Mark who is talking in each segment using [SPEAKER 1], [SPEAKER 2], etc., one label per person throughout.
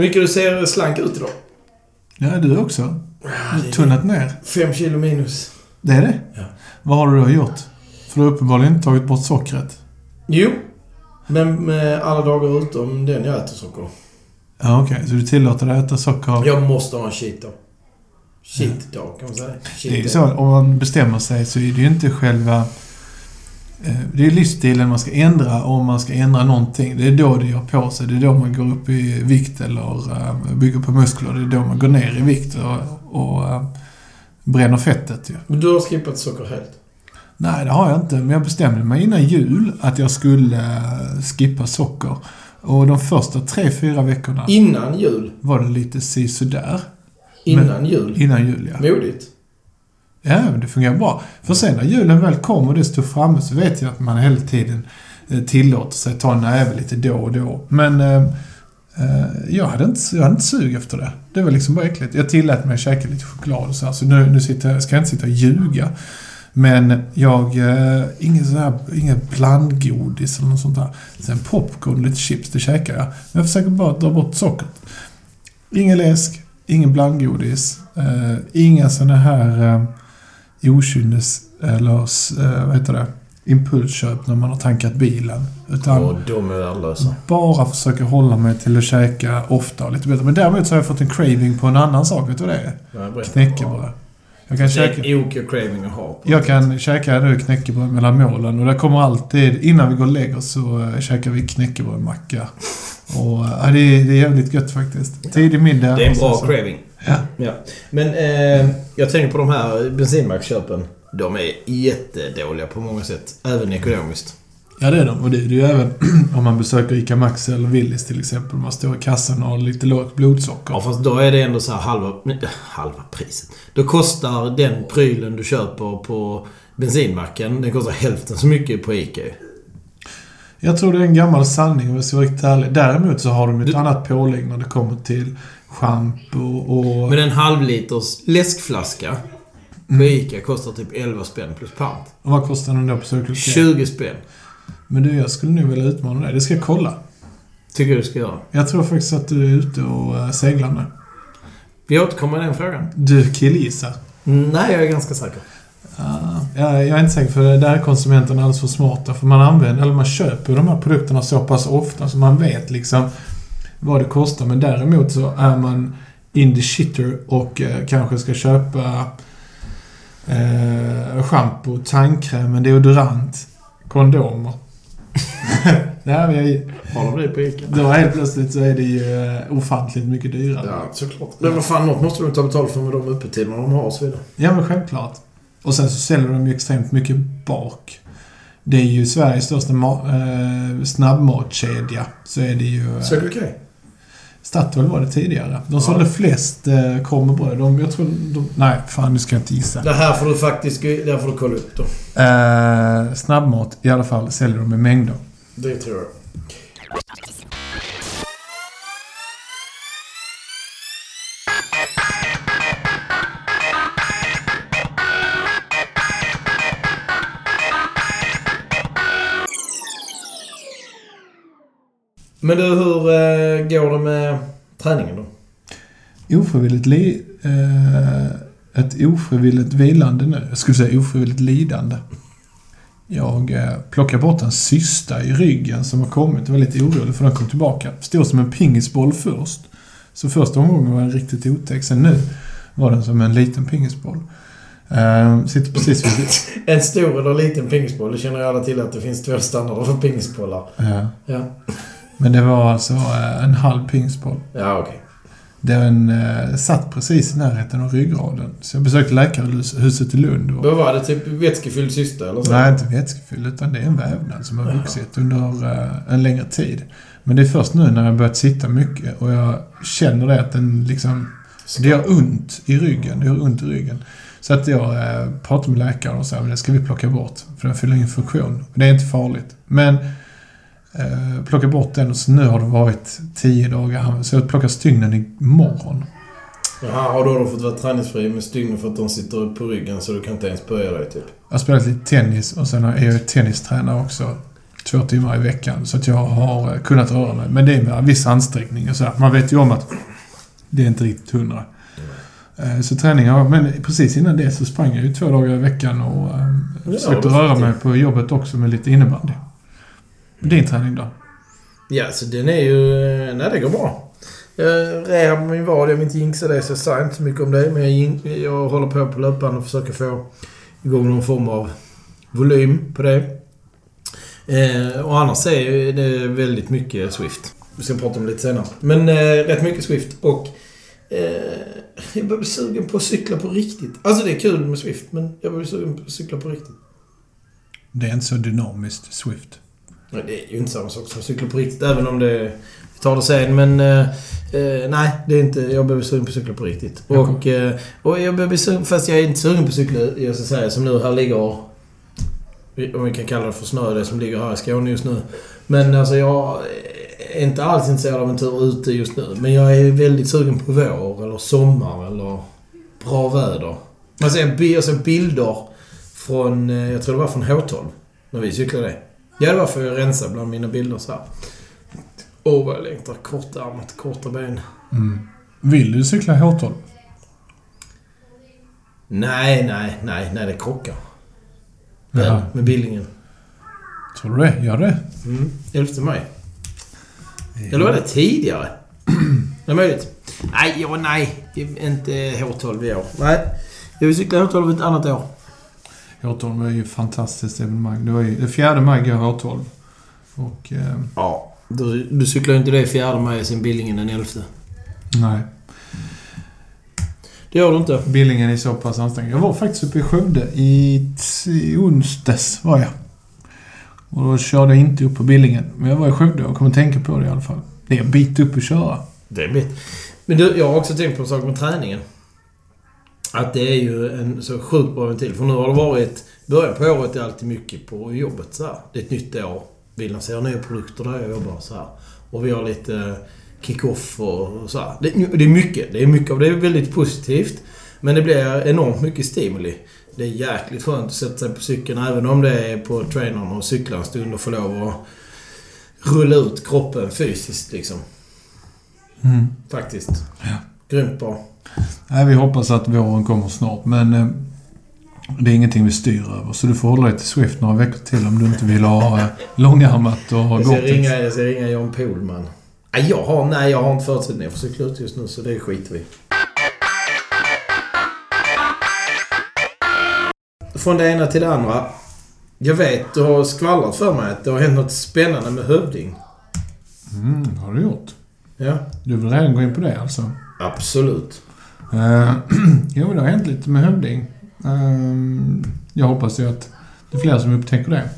[SPEAKER 1] mycket du ser slank ut idag.
[SPEAKER 2] Ja, du också. Du har tunnat ner.
[SPEAKER 1] Fem kilo minus.
[SPEAKER 2] Det är det?
[SPEAKER 1] Ja.
[SPEAKER 2] Vad har du då gjort? För du har uppenbarligen inte tagit bort sockret.
[SPEAKER 1] Jo. Men med alla dagar utom den jag äter socker.
[SPEAKER 2] Ja, okej. Så du tillåter dig att äta socker?
[SPEAKER 1] Jag måste ha en cheat dag. Cheat dag kan man säga. Cheat
[SPEAKER 2] Det är ju så, om man bestämmer sig så är det ju inte själva... eh, Det är livsstilen man ska ändra om man ska ändra någonting. Det är då det gör på sig. Det är då man går upp i vikt eller eh, bygger på muskler. Det är då man går ner i vikt och, och eh, bränner fettet ju.
[SPEAKER 1] Men du har skippat socker helt?
[SPEAKER 2] Nej, det har jag inte. Men jag bestämde mig innan jul att jag skulle skippa socker. Och de första tre, fyra veckorna
[SPEAKER 1] Innan jul?
[SPEAKER 2] var det lite si sådär.
[SPEAKER 1] Innan jul?
[SPEAKER 2] Innan jul, ja.
[SPEAKER 1] Modigt.
[SPEAKER 2] Ja, det fungerar bra. För sen när julen väl kom och det stod framme så vet jag att man hela tiden eh, tillåter sig ta en näve lite då och då. Men eh, eh, jag, hade inte, jag hade inte sug efter det. Det var liksom bara äckligt. Jag tillät mig att käka lite choklad och så här, så nu, nu sitter, ska jag inte sitta och ljuga. Men jag, eh, ingen sån här, ingen blandgodis eller något sånt där. Sen popcorn och lite chips, det käkar jag. Men jag försöker bara dra bort sockret. Ingen läsk, ingen blandgodis, eh, inga såna här eh, okynnes eller s- eh, vad heter det, impulsköp när man har tankat bilen. Utan
[SPEAKER 1] Och de är värdelösa.
[SPEAKER 2] bara försöka hålla mig till att käka ofta och lite bättre. Men däremot så har jag fått en craving på en annan sak. Vet du vad det är?
[SPEAKER 1] Ja.
[SPEAKER 2] Knäckebröd. Jag kan
[SPEAKER 1] Det
[SPEAKER 2] käka...
[SPEAKER 1] är ok craving att ha.
[SPEAKER 2] Jag kan käka nu knäckebröd mellan målen och det kommer alltid, innan vi går och lägger så äh, käkar vi knäckebrödmacka. Och äh, det, är, det är jävligt gött faktiskt. Tidig middag.
[SPEAKER 1] Det är en bra craving.
[SPEAKER 2] Ja.
[SPEAKER 1] Ja. Men eh, jag tänker på de här bensinmacksköpen. De är jättedåliga på många sätt. Även ekonomiskt.
[SPEAKER 2] Ja, det är de. Och det är det ju även om man besöker ICA Maxi eller Willys till exempel. Man står i kassan och har lite lågt blodsocker.
[SPEAKER 1] Ja, fast då är det ändå så här halva, halva priset. Då kostar den prylen du köper på bensinmacken, den kostar hälften så mycket på ICA.
[SPEAKER 2] Jag tror det är en gammal sanning om jag ska vara riktigt ärlig. Däremot så har de ett
[SPEAKER 1] Du-
[SPEAKER 2] annat pålägg när det kommer till schampo och...
[SPEAKER 1] Men en halvliters läskflaska på ICA kostar typ 11 spänn plus pant.
[SPEAKER 2] och vad kostar den då på Circle K?
[SPEAKER 1] 20 spänn.
[SPEAKER 2] Men du, jag skulle nog vilja utmana dig. Det ska jag kolla.
[SPEAKER 1] Tycker du ska göra.
[SPEAKER 2] Jag tror faktiskt att du är ute och äh, seglar nu.
[SPEAKER 1] Vi återkommer i den frågan.
[SPEAKER 2] Du killgissar.
[SPEAKER 1] Nej, jag är ganska säker.
[SPEAKER 2] Ah, ja, jag är inte säker, för där är konsumenterna alldeles för smarta. För man använder, eller man köper de här produkterna så pass ofta så man vet liksom vad det kostar. Men däremot så är man in the shitter och eh, kanske ska köpa eh, shampoo, tandkräm, en deodorant, kondomer. här är ju,
[SPEAKER 1] Har de det på ICA?
[SPEAKER 2] då helt plötsligt så är det ju eh, ofantligt mycket dyrare.
[SPEAKER 1] Ja, såklart. Men vad fan, något måste de ta betalt för med de öppettiderna de har och så vidare.
[SPEAKER 2] Ja, men självklart. Och sen så säljer de ju extremt mycket bak. Det är ju Sveriges största ma- eh, snabbmatskedja. Så är det ju... Eh,
[SPEAKER 1] Circle K.
[SPEAKER 2] Statoil var det tidigare. De sålde flest eh, korv med bröd. De, jag tror de... Nej, fan nu ska jag inte gissa.
[SPEAKER 1] Det här får du faktiskt det här får du kolla upp då.
[SPEAKER 2] Eh, snabbmat i alla fall säljer de i mängder.
[SPEAKER 1] Det tror jag. Men du, hur eh, går det med träningen då?
[SPEAKER 2] Ofrivilligt li... Eh, ett ofrivilligt vilande nu. Jag skulle säga ofrivilligt lidande. Jag eh, plockar bort en cysta i ryggen som har kommit. Jag var lite orolig för den kom tillbaka. Stod som en pingisboll först. Så första omgången var den riktigt otäck. Sen nu var den som en liten pingisboll. Eh, sitter precis vid...
[SPEAKER 1] En stor eller liten pingisboll? Det känner ju alla till att det finns två standarder för pingisbollar.
[SPEAKER 2] Eh,
[SPEAKER 1] Ja.
[SPEAKER 2] Men det var alltså eh, en halv pingisboll.
[SPEAKER 1] Ja, okej.
[SPEAKER 2] Den eh, satt precis i närheten av ryggraden. Så jag besökte läkarhuset i Lund. Och,
[SPEAKER 1] Vad var det? Typ vätskefylld cysta eller så?
[SPEAKER 2] Nej, inte vätskefylld, utan det är en vävnad som har vuxit under eh, en längre tid. Men det är först nu när jag börjat sitta mycket och jag känner det att den liksom... Det gör ont i ryggen. Det gör ont i ryggen. Så att jag pratar med läkaren och säger att det ska vi plocka bort. För den fyller ingen funktion. Det är inte farligt. Men eh, plocka bort den och så nu har det varit tio dagar. Så jag plockar stygnen imorgon.
[SPEAKER 1] Jaha, och då har du fått vara träningsfri med stygnen för att de sitter upp på ryggen så du kan inte ens böja dig typ?
[SPEAKER 2] Jag har spelat lite tennis och sen är jag tennistränare också. två timmar i veckan. Så att jag har eh, kunnat röra mig. Men det är med viss ansträngning och sådär. Man vet ju om att det är inte riktigt hundra. Eh, Så träning, ja, men precis innan det så sprang jag ju två dagar i veckan och eh,
[SPEAKER 1] Ja,
[SPEAKER 2] försökte röra mig på jobbet också med lite innebandy. Din träning då?
[SPEAKER 1] Ja, så den är ju... Nej, det går bra. Jag rehab min vad. Jag vill inte jinxa det, så jag säger inte så mycket om det. Men jag, jag håller på på löpande och försöker få igång någon form av volym på det. Eh, och annars är det väldigt mycket Swift. Vi ska prata om det lite senare. Men eh, rätt mycket Swift. Och eh, jag börjar bli sugen på att cykla på riktigt. Alltså det är kul med Swift, men jag börjar bli sugen på att cykla på riktigt.
[SPEAKER 2] Det är inte så dynamiskt Swift.
[SPEAKER 1] Nej, det är ju inte samma sak som att cykla på riktigt, även om det... Vi tar det sen, men... Eh, eh, nej, det är inte... Jag behöver sugen på att cykla på riktigt.
[SPEAKER 2] Jag
[SPEAKER 1] Och, eh, och jag behöver sugen... Fast jag är inte sugen på att cykla, jag ska säga, som nu här ligger... Om vi kan kalla det för snö, det som ligger här i Skåne just nu. Men alltså jag är inte alls intresserad av en tur ute just nu. Men jag är väldigt sugen på vår, eller sommar, eller bra väder. Man ser, jag ser bilder från... eh, Jag tror det var från H12. När vi cyklade. Ja, det var för att rensa bland mina bilder så här. Åh, vad jag längtar. Kortärmat, korta ben.
[SPEAKER 2] Mm. Vill du cykla H12?
[SPEAKER 1] Nej, nej, nej, nej. Det krockar.
[SPEAKER 2] Jaha.
[SPEAKER 1] med Billingen.
[SPEAKER 2] Tror du det? Gör det?
[SPEAKER 1] Mm. 11 maj. Eller var det tidigare? det är möjligt. Nej, ja, nej. Inte H12 i år. Nej. Jag vill cykla H12 ett annat år.
[SPEAKER 2] H12 är ju ett fantastiskt evenemang. Det var ju, det fjärde maj går H12. Och... Eh,
[SPEAKER 1] Ja. Du, du cyklar ju inte det 4 maj sen Billingen den 11.
[SPEAKER 2] nej.
[SPEAKER 1] Det gör du inte.
[SPEAKER 2] Billingen är så pass ansträngande. Jag var faktiskt uppe i Skövde i, i onsdags var jag. Och då körde jag inte upp på Billingen. Men jag var i Skövde och kom att tänka på det i alla fall. Det är en bit upp att köra.
[SPEAKER 1] Det är mitt. Men du, jag har också tänkt på en sak med träningen. Att det är ju en så sjukt bra ventil. För nu har det varit... Början på året är alltid mycket på jobbet så här. Det är ett nytt år. Vi lanserar nya produkter där jag jobbar så här. Och vi har lite kick-off och och så här. Det, det är mycket. Det är mycket av det är väldigt positivt. Men det blir enormt mycket stimuli. Det är jäkligt skönt att sätta sig på cykeln även om det är på trainern och cykla en stund och få lov att rulla ut kroppen fysiskt liksom.
[SPEAKER 2] Mm.
[SPEAKER 1] Faktiskt.
[SPEAKER 2] Ja.
[SPEAKER 1] Grymt bra.
[SPEAKER 2] Nej, vi hoppas att våren kommer snart. Men eh, det är ingenting vi styr över. Så du får hålla dig till Swift några veckor till om du inte vill ha eh, långärmat och ha
[SPEAKER 1] Jag ringa, jag ska ringa John Pohlman. Nej, jag har, nej, jag har inte förutsättningar för cykla just nu, så det skiter vi. Från det ena till det andra. Jag vet, du har skvallrat för mig att det har hänt något spännande med Hövding.
[SPEAKER 2] Mm, har du gjort?
[SPEAKER 1] Ja,
[SPEAKER 2] Du vill redan gå in på det alltså?
[SPEAKER 1] absolut.
[SPEAKER 2] Uh, jo, det har hänt lite med Hövding. Ehm, jag hoppas ju att det är fler som upptäcker det.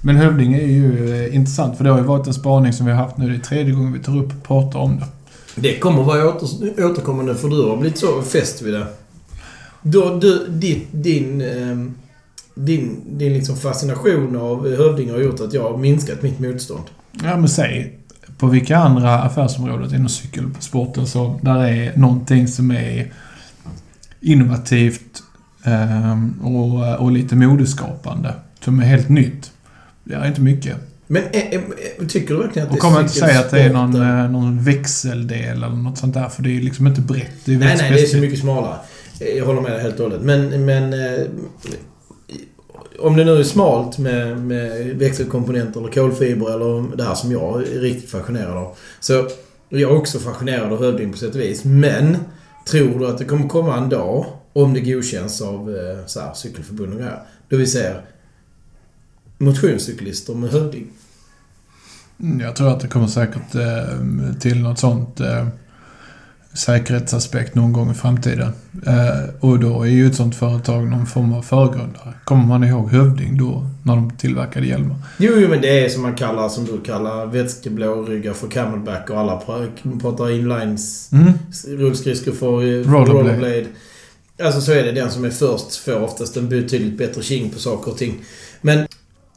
[SPEAKER 2] Men Hövding är ju eh, intressant för det har ju varit en spaning som vi har haft nu. Det är tredje gången vi tar upp och pratar om det.
[SPEAKER 1] Det kommer vara åter, återkommande för du har blivit så fäst vid det. Du, du, ditt, din, ehm, din, din liksom fascination av Hövding har gjort att jag har minskat mitt motstånd.
[SPEAKER 2] Ja, men säg. På vilka andra affärsområden inom cykelsporten så där är någonting som är innovativt ehm, och, och lite modeskapande. Som är helt nytt. Det är inte mycket.
[SPEAKER 1] Men ä, ä, ä, tycker du verkligen att
[SPEAKER 2] Och
[SPEAKER 1] det
[SPEAKER 2] kommer inte säga att det är någon, eh, någon växeldel eller något sånt där. För det är liksom inte brett. Det är
[SPEAKER 1] Nej, nej, det är så mycket smalare. Jag håller med dig helt och hållet. Men, men eh, om det nu är smalt med, med växelkomponenter eller kolfiber eller det här som jag är riktigt fascinerad av. Så jag är också fascinerad av Hövding på sätt och vis. Men tror du att det kommer komma en dag, om det godkänns av eh, så här, cykelförbund och grejer, då vi ser motionscyklister med Hövding?
[SPEAKER 2] Mm, jag tror att det kommer säkert eh, till något sånt eh, säkerhetsaspekt någon gång i framtiden. Eh, och då är ju ett sånt företag någon form av föregrundare. Kommer man ihåg Hövding då, när de tillverkade hjälmar?
[SPEAKER 1] Jo, jo, men det är som man kallar, som du kallar, vätskeblå ryggar för camelback och alla pra- pratar inlines
[SPEAKER 2] Mm.
[SPEAKER 1] rullskridskor för eh,
[SPEAKER 2] Rollerblade.
[SPEAKER 1] rollerblade. Alltså så är det. Den som är först får oftast en betydligt bättre king på saker och ting. Men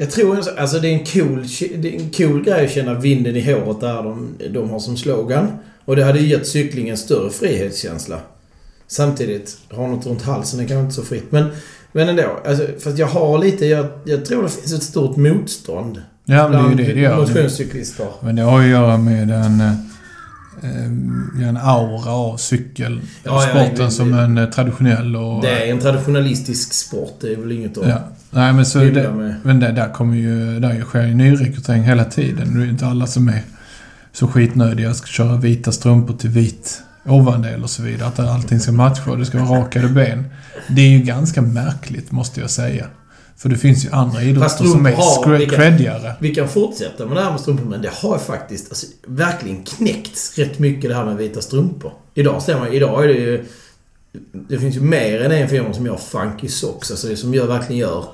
[SPEAKER 1] jag tror alltså, det är en cool, det är en cool grej att känna vinden i håret där de, de har som slogan. Och det hade ju gett cyklingen större frihetskänsla. Samtidigt, ha något runt halsen är kanske inte så fritt. Men, men ändå. Alltså, fast jag har lite, jag, jag tror det finns ett stort motstånd.
[SPEAKER 2] Ja, men det är ju det det gör.
[SPEAKER 1] motionscyklister.
[SPEAKER 2] Men det har ju att göra med en, eh, en aura av cykel.
[SPEAKER 1] Ja, ja,
[SPEAKER 2] sporten
[SPEAKER 1] det-
[SPEAKER 2] som en eh, traditionell och...
[SPEAKER 1] Det är en traditionalistisk sport. Det är väl inget att
[SPEAKER 2] Ja. Nej, men så det. Men det, där kommer ju... Där sker ju nyrekrytering hela tiden. Det är ju inte alla som är så skitnödiga. Ska köra vita strumpor till vit ovandel och så vidare. Att allting ska matcha och det ska vara rakade ben. Det är ju ganska märkligt, måste jag säga. För det finns ju andra idrotter som är
[SPEAKER 1] strumpor har-
[SPEAKER 2] skre-
[SPEAKER 1] vilka-
[SPEAKER 2] creddigare.
[SPEAKER 1] Vi kan fortsätta med det här med strumpor, men det har faktiskt alltså, verkligen knäckts rätt mycket det här med vita strumpor. Idag ser man, idag är det ju... Det finns ju mer än en firma som gör funky socks, alltså som gör, verkligen gör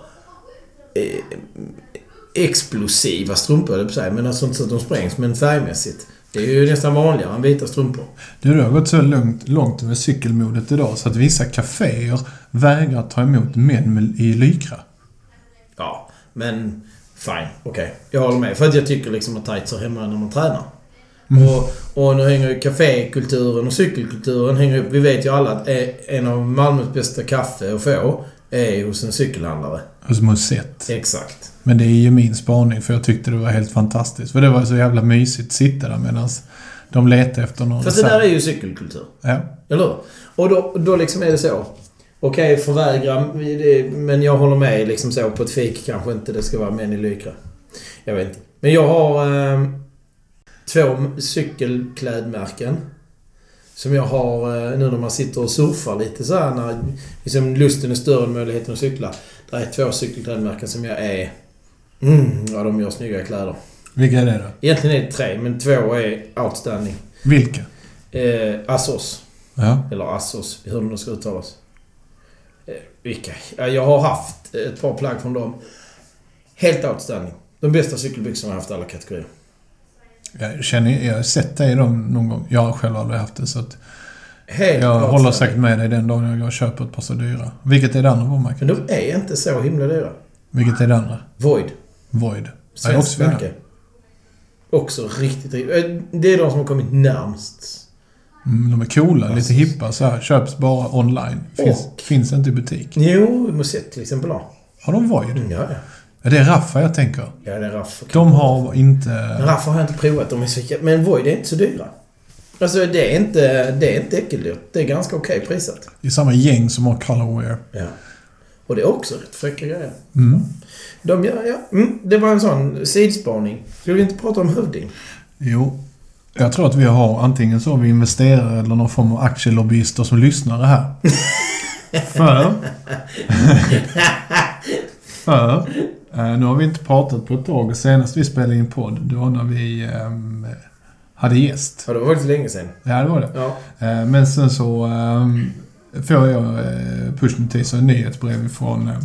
[SPEAKER 1] eh, explosiva strumpor, på säga, men alltså inte så att de sprängs, men färgmässigt. Det är ju nästan vanligare än vita strumpor.
[SPEAKER 2] Du, det har gått så långt, långt över cykelmodet idag så att vissa kaféer vägrar ta emot män med, i lykra.
[SPEAKER 1] Men fine. Okej. Jag håller med. För att jag tycker liksom att tights hör hemma när man tränar.
[SPEAKER 2] Mm.
[SPEAKER 1] Och, och nu hänger ju kafékulturen och cykelkulturen hänger upp. Vi vet ju alla att eh, en av Malmös bästa kaffe att få är hos en cykelhandlare.
[SPEAKER 2] Hos Musett.
[SPEAKER 1] Exakt.
[SPEAKER 2] Men det är ju min spaning för jag tyckte det var helt fantastiskt. För det var så jävla mysigt att sitta där medan de letade efter någon.
[SPEAKER 1] Fast det där är ju cykelkultur.
[SPEAKER 2] Ja.
[SPEAKER 1] Eller hur? Och då, då liksom är det så. Okej, förvägra, det- men jag håller med liksom så. På ett fik kanske inte det ska vara män i lykra. Jag vet inte. Men jag har eh, två cykelklädmärken. Som jag har eh, nu när man sitter och surfar lite så här när liksom lusten är större än möjligheten att cykla. Det är två cykelklädmärken som jag är... Mm, ja, de gör snygga kläder.
[SPEAKER 2] Vilka är det då?
[SPEAKER 1] Egentligen är det tre, men två är outstanding.
[SPEAKER 2] Vilka?
[SPEAKER 1] Eh, Assos.
[SPEAKER 2] Ja.
[SPEAKER 1] Eller Assos, hur det nu ska uttalas. Vilka? Ja, jag har haft ett par plagg från dem. Helt outstanding. De bästa cykelbyxorna jag har haft i alla kategorier.
[SPEAKER 2] Jag, känner, jag har sett dig i dem någon gång. Jag har själv aldrig haft det så att
[SPEAKER 1] Helt
[SPEAKER 2] jag håller säkert med dig den dagen jag går och köper ett par så dyra. Vilket är det andra varumärket?
[SPEAKER 1] Men de är inte så himla dyra.
[SPEAKER 2] Vilket är det andra?
[SPEAKER 1] Void.
[SPEAKER 2] Void.
[SPEAKER 1] Svenskt märke. Också riktigt, riktigt... eh, Det är de som har kommit närmst.
[SPEAKER 2] Mm, de är coola, lite hippa så här. Köps bara online. Finns,
[SPEAKER 1] Och-
[SPEAKER 2] finns inte i butik.
[SPEAKER 1] Jo, Musette till exempel har.
[SPEAKER 2] Har de Void?
[SPEAKER 1] Ja, ja.
[SPEAKER 2] Är det Raffa jag tänker?
[SPEAKER 1] Ja, det är Raff.
[SPEAKER 2] De har inte...
[SPEAKER 1] Men Raff har jag inte provat. De är så, men Void är inte så dyra. Alltså det är inte, det är inte äckeldyrt. Det är ganska okej prisat.
[SPEAKER 2] Det är samma gäng som har Colorwear.
[SPEAKER 1] Ja. Och det är också rätt fräcka grejer.
[SPEAKER 2] Mm.
[SPEAKER 1] De gör, ja. Mm, det var en sån sidspaning. Skulle vi inte prata om Hövding?
[SPEAKER 2] Jo. Jag tror att vi har antingen så vi investerare eller någon form av aktielobbyister som lyssnar här. För... för... Eh, nu har vi inte pratat på ett tag. Senast vi spelade in podd, det var när vi ehm, hade gäst.
[SPEAKER 1] Ja, det var faktiskt länge sedan.
[SPEAKER 2] Ja, det var det.
[SPEAKER 1] Ja.
[SPEAKER 2] Eh, men sen så ehm, får jag eh, pushnotis och nyhetsbrev från eh,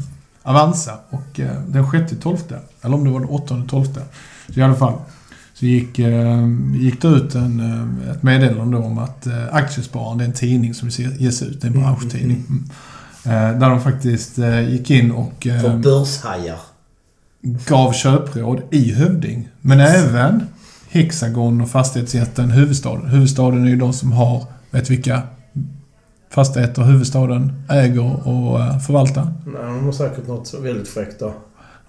[SPEAKER 2] Avanza. Och eh, den 6-12, eller om det var den 8-12. Så i alla fall. Så gick, eh, gick det ut en, eh, ett meddelande om att eh, Aktiespararen, det är en tidning som ges ut, det är en
[SPEAKER 1] Mm,
[SPEAKER 2] branschtidning. Mm. Eh, där de faktiskt gick in och
[SPEAKER 1] För börshajar.
[SPEAKER 2] gav köpråd i Hövding. Men även Hexagon och fastighetsjätten Huvudstaden. Huvudstaden är ju de som har, vet vilka fastigheter huvudstaden äger och förvaltar.
[SPEAKER 1] Nej, de har säkert något väldigt fräckt då.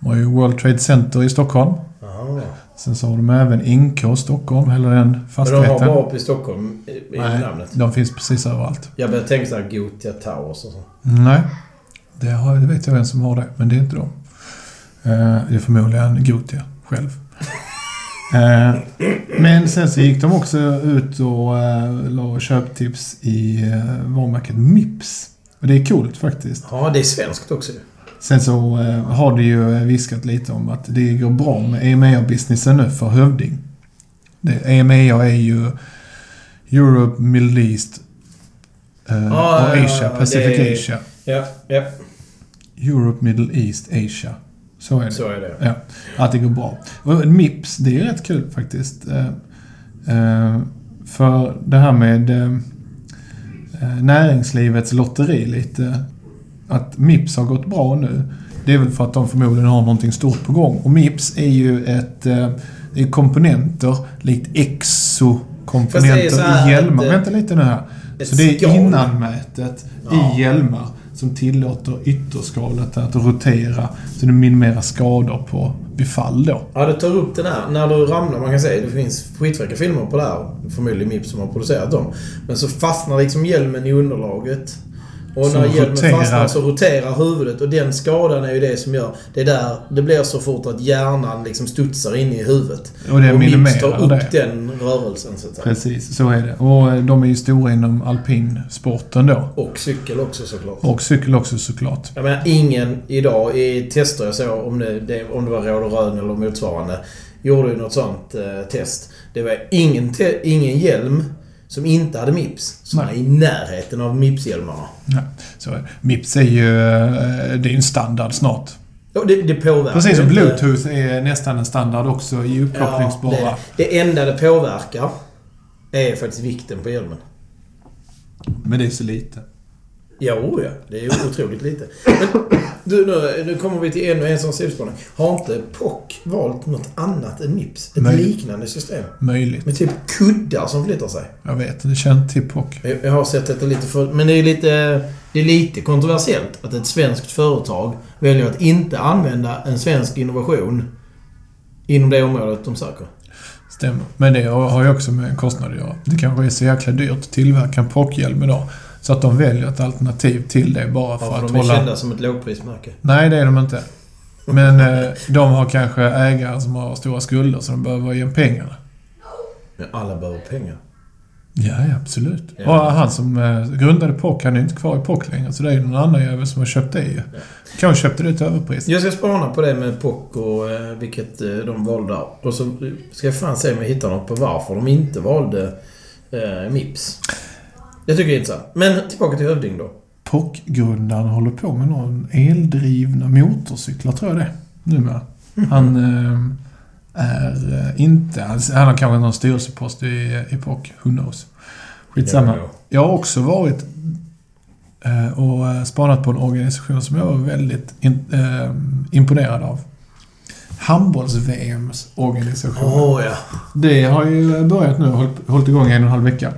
[SPEAKER 2] De har ju World Trade Center i Stockholm.
[SPEAKER 1] Jaha.
[SPEAKER 2] Sen så har de även NK Stockholm, hela den
[SPEAKER 1] Men de har
[SPEAKER 2] fastigheten.
[SPEAKER 1] bara uppe i Stockholm i,
[SPEAKER 2] Nej,
[SPEAKER 1] namnet.
[SPEAKER 2] de finns precis överallt.
[SPEAKER 1] Jag började tänka såhär Gotia Towers och så.
[SPEAKER 2] Nej, det, har, det vet jag vem som har det, men det är inte de. Eh, det är förmodligen Gotia själv. Eh, men sen så gick de också ut och uh, la köptips i varumärket Mips. Och det är coolt faktiskt.
[SPEAKER 1] Ja, det är svenskt också.
[SPEAKER 2] Sen så eh, har det ju viskat lite om att det går bra med EMEA-businessen nu för Hövding. EMEA är ju Europe, Middle East eh,
[SPEAKER 1] Ja,
[SPEAKER 2] och Asia, Pacific
[SPEAKER 1] är-
[SPEAKER 2] Asia.
[SPEAKER 1] Ja, ja.
[SPEAKER 2] Europe, Middle East, Asia. Så är det.
[SPEAKER 1] Så är det.
[SPEAKER 2] Ja, att det går bra. Och Mips, det är rätt kul faktiskt. Eh, eh, för det här med eh, eh, näringslivets lotteri lite. Att Mips har gått bra nu. Det är väl för att de förmodligen har någonting stort på gång. Och Mips är ju ett... Eh, det är komponenter likt exokomponenter i hjälmar.
[SPEAKER 1] eh,
[SPEAKER 2] Vänta lite nu här. Så det är innanmätet
[SPEAKER 1] Ja.
[SPEAKER 2] i hjälmar. som tillåter ytterskalet att rotera så det minimerar skador på vid fall då.
[SPEAKER 1] Ja, det tar upp den här. När du ramlar, man kan säga, det finns skitfräcka filmer på det här. Förmodligen Mips som har producerat dem. Men så fastnar liksom hjälmen i underlaget. Och när hjälmen fastnar så roterar huvudet och den skadan är ju det som gör... Det är där det blir så fort att hjärnan liksom studsar in i huvudet.
[SPEAKER 2] Och det
[SPEAKER 1] Mips
[SPEAKER 2] minimerar
[SPEAKER 1] tar upp
[SPEAKER 2] det.
[SPEAKER 1] den rörelsen så att säga.
[SPEAKER 2] Precis, så är det. Och eh, de är ju stora inom alpinsporten då.
[SPEAKER 1] Och cykel också såklart.
[SPEAKER 2] Och cykel också såklart.
[SPEAKER 1] Jag menar, ingen idag i tester jag såg, om det, om det var råd och rön eller motsvarande, gjorde ju något sånt eh, test. Det var ingen, ingen hjälm som inte hade Mips som
[SPEAKER 2] Nej.
[SPEAKER 1] var i närheten av Mips-hjälmarna.
[SPEAKER 2] Ja, så är. Mips är ju eh, det är en standard snart.
[SPEAKER 1] Ja, det, det påverkar
[SPEAKER 2] Precis som bluetooth är nästan en standard också i
[SPEAKER 1] Ja,
[SPEAKER 2] uppkopplingsbara.
[SPEAKER 1] det, det enda det påverkar är faktiskt vikten på hjälmen.
[SPEAKER 2] Men det är så lite.
[SPEAKER 1] Jo, ja. Det är otroligt lite. Men du, nu, nu kommer vi till ännu en sån sidospårning. Har inte POC valt något annat än Mips? Ett
[SPEAKER 2] Nej.
[SPEAKER 1] liknande system?
[SPEAKER 2] Möjligt.
[SPEAKER 1] Med typ kuddar som flyttar sig.
[SPEAKER 2] Jag vet, det känns till POC.
[SPEAKER 1] Jag jag har sett detta lite för... Men det är lite... Det är lite kontroversiellt att ett svenskt företag väljer att inte använda en svensk innovation inom det området de söker.
[SPEAKER 2] Stämmer. Men det har ju också med kostnader att göra. Det kanske är så jäkla dyrt att tillverka en POC-hjälm idag. Så att de väljer ett alternativ till det bara för
[SPEAKER 1] Ja, för
[SPEAKER 2] att
[SPEAKER 1] de är
[SPEAKER 2] hålla...
[SPEAKER 1] kända som ett lågprismärke.
[SPEAKER 2] Nej, det är de inte. Men eh, de har kanske ägare som har stora skulder så de behöver ge pengarna.
[SPEAKER 1] Men alla behöver pengar.
[SPEAKER 2] Ja, ja absolut.
[SPEAKER 1] Ja.
[SPEAKER 2] Och han som eh, grundade POC, han är inte kvar i POC längre. Så det är ju någon annan jävel som har köpt det ju. Kanske köpte det till överpris.
[SPEAKER 1] Jag ska spana på det med POC och eh, vilket eh, de valde. Och så ska jag fan se om jag hittar något på varför de inte valde eh, Mips. Det tycker jag är intressant. Men tillbaka till Hövding då.
[SPEAKER 2] POC-grundaren håller på med någon eldrivna motorcyklar, tror jag det numera. Han eh, är eh, inte... Han, har kanske någon styrelsepost i, i POC. Who knows? Skitsamma.
[SPEAKER 1] Ja,
[SPEAKER 2] Jag har också varit eh, och spanat på en organisation som jag var väldigt in, eh, imponerad av. Handbolls-VMs organisation.
[SPEAKER 1] Åh ja.
[SPEAKER 2] Det har ju börjat nu och hållit, hållit igång i en och en halv vecka.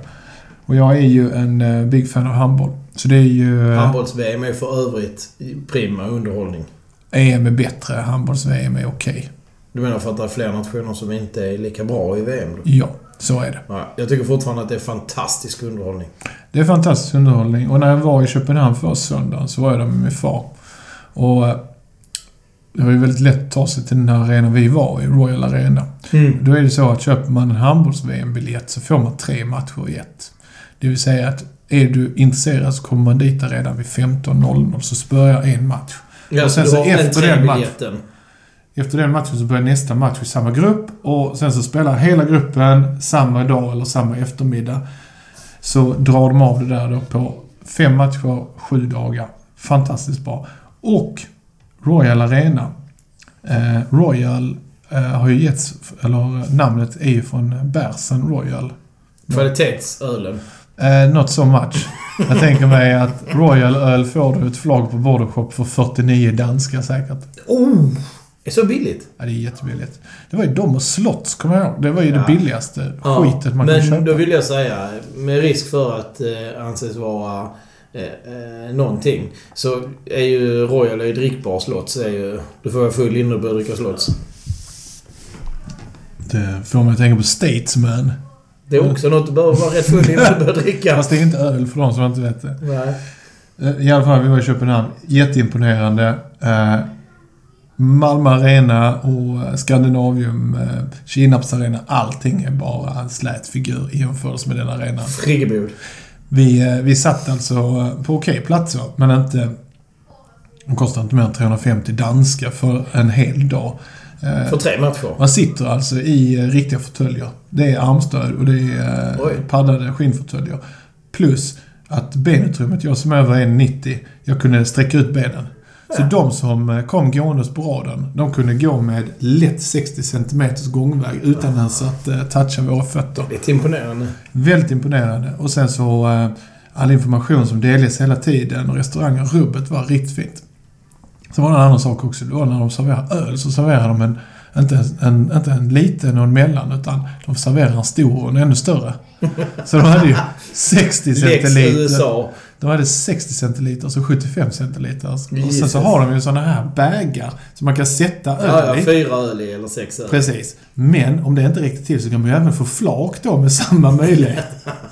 [SPEAKER 2] Och jag är ju en eh, big fan av handboll. Så det är ju... eh,
[SPEAKER 1] Handbolls-VM är för övrigt prima underhållning.
[SPEAKER 2] EM är bättre, handbolls-VM är okej.
[SPEAKER 1] Du menar för att det är fler nationer som inte är lika bra i VM? Då?
[SPEAKER 2] Ja, så är det.
[SPEAKER 1] Ja, jag tycker fortfarande att det är fantastisk underhållning.
[SPEAKER 2] Det är fantastisk underhållning. Och när jag var i Köpenhamn förra söndagen så var jag där med min far. Och eh, det var ju väldigt lätt att ta sig till den här arenan vi var i, Royal Arena. Då är det så att köper man en handbolls-VM-biljett så får man tre matcher i ett. Det vill säga att är du intresserad så kommer man dit redan vid 15.00 så börjar en match.
[SPEAKER 1] Ja,
[SPEAKER 2] Och sen så efter den
[SPEAKER 1] entrébiljetten.
[SPEAKER 2] Efter den matchen så börjar nästa match i samma grupp och sen så spelar hela gruppen samma dag eller samma eftermiddag. Så drar de av det där då på fem matcher, sju dagar. Fantastiskt bra. Och Royal Arena. Eh, Royal eh, har ju getts, eller namnet är ju från Bersen Royal.
[SPEAKER 1] Kvalitetsölen.
[SPEAKER 2] Eh, not so much. Jag tänker mig att Royal Öl får du ett flagg på Bordershop för 49 danska säkert.
[SPEAKER 1] Oh! Det är så billigt.
[SPEAKER 2] Ja, det är jättebilligt. Det var ju de och Slotts, kommer jag ihåg. Det var ju
[SPEAKER 1] Ja.
[SPEAKER 2] det billigaste
[SPEAKER 1] Ja,
[SPEAKER 2] skitet man
[SPEAKER 1] Men då
[SPEAKER 2] köpa.
[SPEAKER 1] vill jag säga, med risk för att eh, anses vara eh, eh, någonting. Så är ju Royal är drickbar slotts. Är ju, du får vara full innan du börjar dricka slotts.
[SPEAKER 2] Det får mig att tänka på Statesman.
[SPEAKER 1] Det är också något du behöver vara rätt full innan du börjar dricka.
[SPEAKER 2] Fast det är inte öl för de som inte vet det.
[SPEAKER 1] Nej.
[SPEAKER 2] Eh, I alla fall, vi var i Köpenhamn. Jätteimponerande. Eh, Malmö Arena och Skandinavium, eh, Kinnarps Arena. Allting är bara en slät figur i jämförelse med den arenan.
[SPEAKER 1] Friggebod.
[SPEAKER 2] Vi, vi satt alltså på okej platser, men inte... De kostar inte mer än 350 danska för en hel dag. Eh,
[SPEAKER 1] För tre matcher.
[SPEAKER 2] Man sitter alltså i eh, riktiga fåtöljer. Det är armstöd och det är eh,
[SPEAKER 1] Oj.
[SPEAKER 2] paddade skinnfåtöljer. Plus att benutrymmet, jag som är över 1,90, jag kunde sträcka ut benen. Så de som kom gåendes på raden, de kunde gå med lätt 60 cm gångväg utan ens att toucha våra fötter.
[SPEAKER 1] Det är imponerande.
[SPEAKER 2] Väldigt imponerande. Och sen så all information som delges hela tiden. Restaurangen Rubbet var riktigt fint. Så var det en annan sak också. Det var när de serverar öl så serverar de en, inte, en, inte en liten och en mellan utan de serverar en stor och en ännu större. Så de hade ju 60
[SPEAKER 1] Lex
[SPEAKER 2] centiliter.
[SPEAKER 1] USA.
[SPEAKER 2] De hade 60 centiliter och 75 centiliter. Och sen så har de ju såna här bägar som man kan sätta öl
[SPEAKER 1] Ja, ja,
[SPEAKER 2] i.
[SPEAKER 1] fyra öl i eller sex öl.
[SPEAKER 2] Precis. Men om det inte räcker till så kan man ju även få flak då med samma möjlighet.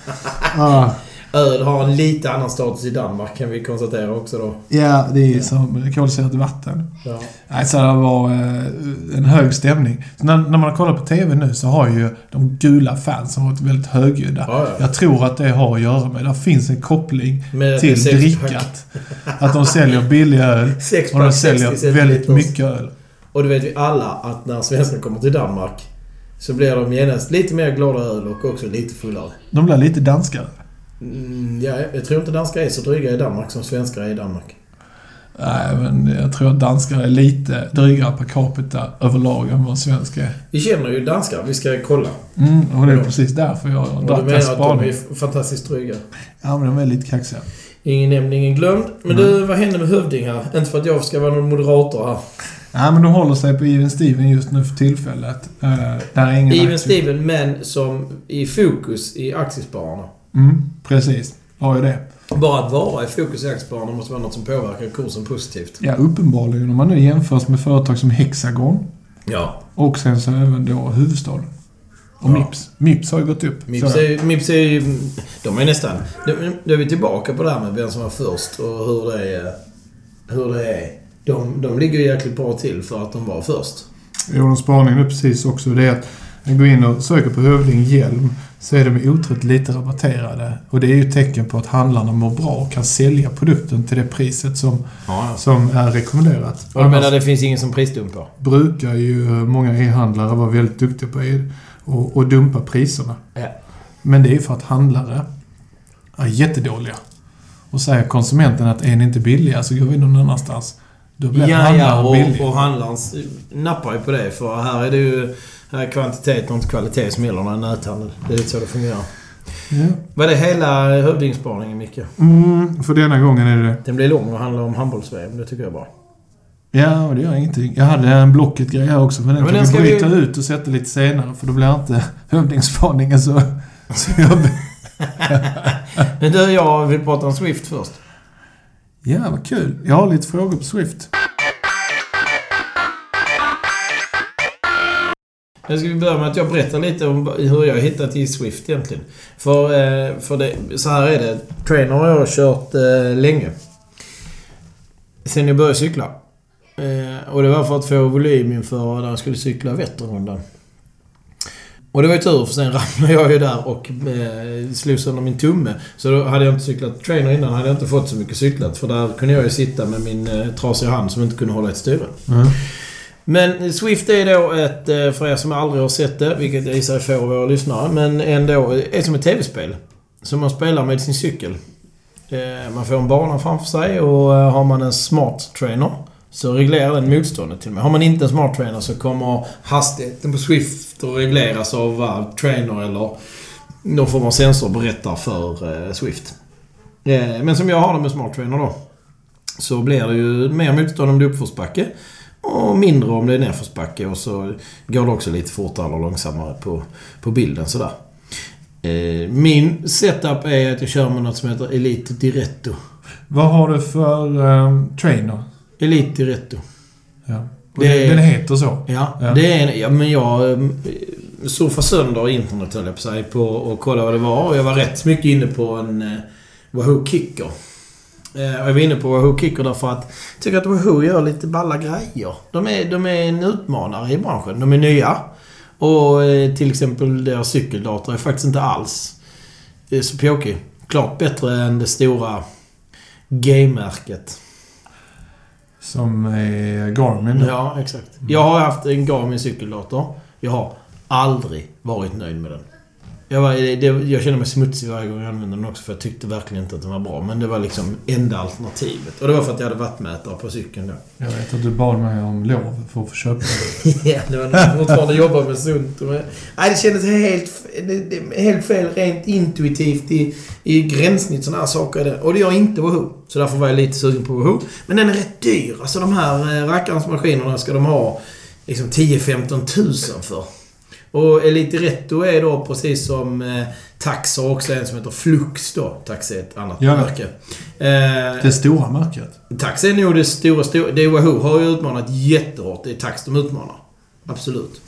[SPEAKER 2] ah,
[SPEAKER 1] Öl har en lite annan status i Danmark kan vi konstatera också då.
[SPEAKER 2] ja, det är ju som kolsyrat vatten.
[SPEAKER 1] Ja.
[SPEAKER 2] Nej, så det var eh, en hög stämning. Så när, när man kollar på TV nu så har ju de gula fansen varit väldigt högljudda.
[SPEAKER 1] Ja, ja.
[SPEAKER 2] Jag tror att det har att göra med, det finns en koppling
[SPEAKER 1] Med
[SPEAKER 2] till drickat. Att de säljer billig öl och de
[SPEAKER 1] pack 60
[SPEAKER 2] säljer väldigt mycket öl.
[SPEAKER 1] Och det vet vi alla att när svenskar kommer till Danmark så blir de genast lite mer glada öl och också lite fullare.
[SPEAKER 2] De blir lite danskare.
[SPEAKER 1] Mm, ja, jag tror inte danskar är så dryga i Danmark som svenskar är i Danmark.
[SPEAKER 2] Nej, men jag tror att danskar är lite drygare per capita överlag än vad svenskar är.
[SPEAKER 1] Vi känner ju danskar. Vi ska kolla.
[SPEAKER 2] Mm, och det är precis därför jag har
[SPEAKER 1] du
[SPEAKER 2] dragit den
[SPEAKER 1] menar att de
[SPEAKER 2] spaningen.
[SPEAKER 1] är fantastiskt dryga?
[SPEAKER 2] Ja, men de är lite kaxiga.
[SPEAKER 1] Ingen nämnd, ingen glömd. Men du, vad händer med Hövding här? Inte för att jag ska vara någon moderator här.
[SPEAKER 2] Ja, men de håller sig på Even Steven just nu för tillfället. Uh, där är ingen
[SPEAKER 1] Even
[SPEAKER 2] aktie.
[SPEAKER 1] Steven, men som i fokus i aktiespararna.
[SPEAKER 2] Mm, precis. Har ju det.
[SPEAKER 1] Bara att vara i fokus i aktiespararna måste vara något som påverkar kursen positivt.
[SPEAKER 2] Ja, uppenbarligen. Om man nu jämförs med företag som Hexagon
[SPEAKER 1] Ja.
[SPEAKER 2] och sen så även då huvudstaden. Och
[SPEAKER 1] Ja.
[SPEAKER 2] Mips. Mips har ju gått upp.
[SPEAKER 1] Mips är, Mips är ju... De är nästan... Då då är vi tillbaka på det här med vem som var först och hur det är. Hur det är. De, de ligger ju jäkligt bra till för att de var först.
[SPEAKER 2] Jag gjorde en spaning nu precis också. Det är att går in och söker på Hövding Hjälm så är de otroligt lite rabatterade. Och det är ju ett tecken på att handlarna mår bra och kan sälja produkten till det priset som,
[SPEAKER 1] Ja,
[SPEAKER 2] som är rekommenderat.
[SPEAKER 1] Och du menar det finns ingen som prisdumpar?
[SPEAKER 2] brukar ju många e-handlare vara väldigt duktiga på e- och, och dumpa priserna.
[SPEAKER 1] Ja.
[SPEAKER 2] Men det är för att handlare är jättedåliga. Och säger konsumenten att är ni inte billiga så går vi någon annanstans. Då blir
[SPEAKER 1] Ja,
[SPEAKER 2] handlaren
[SPEAKER 1] ja,
[SPEAKER 2] billig.
[SPEAKER 1] och, och handlaren nappar ju på det. För här är det ju här är kvantitet och inte kvalitet som gäller när det är näthandel. Det är lite så det fungerar.
[SPEAKER 2] Ja.
[SPEAKER 1] Vad är det hela Hövdingspaningen, Micke?
[SPEAKER 2] Mm, för denna gången är det
[SPEAKER 1] Den blir lång och handlar om handbolls-VM. Det tycker jag är bra.
[SPEAKER 2] Ja, och det gör ingenting. Jag hade en Blocket-grej här också, men den
[SPEAKER 1] men
[SPEAKER 2] kan vi bryta
[SPEAKER 1] vi-
[SPEAKER 2] ut och sätta lite senare, för då blir inte hövdingsspaningen så, så jobbig.
[SPEAKER 1] Men du, jag vill prata om Swift först.
[SPEAKER 2] Ja, vad kul. Jag har lite frågor på Swift.
[SPEAKER 1] Nu ska vi börja med att jag berättar lite om hur jag hittat till Swift egentligen. För, eh, för det, så här är det. Trainer har jag kört eh, länge. Sen jag började cykla. Eh, och det var för att få volym inför när jag skulle cykla Vätternrundan. Och det var ju tur, för sen ramlade jag ju där och eh, slog sönder min tumme. Så då hade jag inte cyklat trainer innan hade jag inte fått så mycket cyklat. För där kunde jag ju sitta med min eh, trasiga hand som inte kunde hålla ett styre.
[SPEAKER 2] Mm.
[SPEAKER 1] Men Swift är då ett, eh, för er som aldrig har sett det, vilket jag gissar är få av våra lyssnare, men ändå eh, är som ett tv-spel. Som man spelar med sin cykel. Eh, man får en bana framför sig och har man en smart trainer så reglerar den motståndet till och med. Har man inte en smart trainer så kommer hastigheten på Swift att regleras av vad trainer eller någon form av sensor berättar för Swift. Men som jag har det med smart trainer då. Så blir det ju mer motstånd om det är uppförsbacke. Och mindre om det är nedförsbacke och så går det också lite fortare eller långsammare på, på bilden sådär. Eh, min setup är att jag kör med något som heter Elite Diretto.
[SPEAKER 2] Vad har du för um, trainer?
[SPEAKER 1] Elite Diretto.
[SPEAKER 2] Ja.
[SPEAKER 1] Det
[SPEAKER 2] den heter så?
[SPEAKER 1] Ja,
[SPEAKER 2] Ja.
[SPEAKER 1] det är ja men jag eh, surfade sönder internet höll jag på sig på och kollade vad det var. Och jag var rätt mycket inne på en eh, Wahoo Kicker. Eh, jag var inne på Wahoo Kicker därför att jag tycker att Wahoo gör lite balla grejer. De är, de är en utmanare i branschen. De är nya. Och eh, till exempel deras cykeldator är faktiskt inte alls eh, så pjåkig. Klart bättre än det stora G-märket.
[SPEAKER 2] Som är Garmin?
[SPEAKER 1] Ja, exakt. Jag har haft en Garmin cykeldator. Jag har aldrig varit nöjd med den. Jag, var, det, jag kände mig smutsig varje gång jag använde den också för jag tyckte verkligen inte att den var bra. Men det var liksom enda alternativet. Och det var för att jag hade wattmätare på cykeln då.
[SPEAKER 2] Jag vet att du bad mig om lov för att få köpa den.
[SPEAKER 1] Ja, det var när jag fortfarande jobbade med sunt. och med- Nej, det kändes helt, helt fel rent intuitivt i, i gränssnitt sådana här saker. Och det gör inte Wahoo. Så därför var jag lite sugen på Wahoo. Men den är rätt dyr. Alltså de här eh, rackarns maskinerna ska de ha liksom 10-15 tusen för. Och Elite Retto är då precis som eh, Tax har också en som heter Flux då. Tax är ett annat
[SPEAKER 2] Ja.
[SPEAKER 1] märke. Eh,
[SPEAKER 2] Det stora märket.
[SPEAKER 1] Tax är nog det stora, stora... Det Wahoo har ju utmanat jättehårt. Det är Tax de utmanar. Absolut.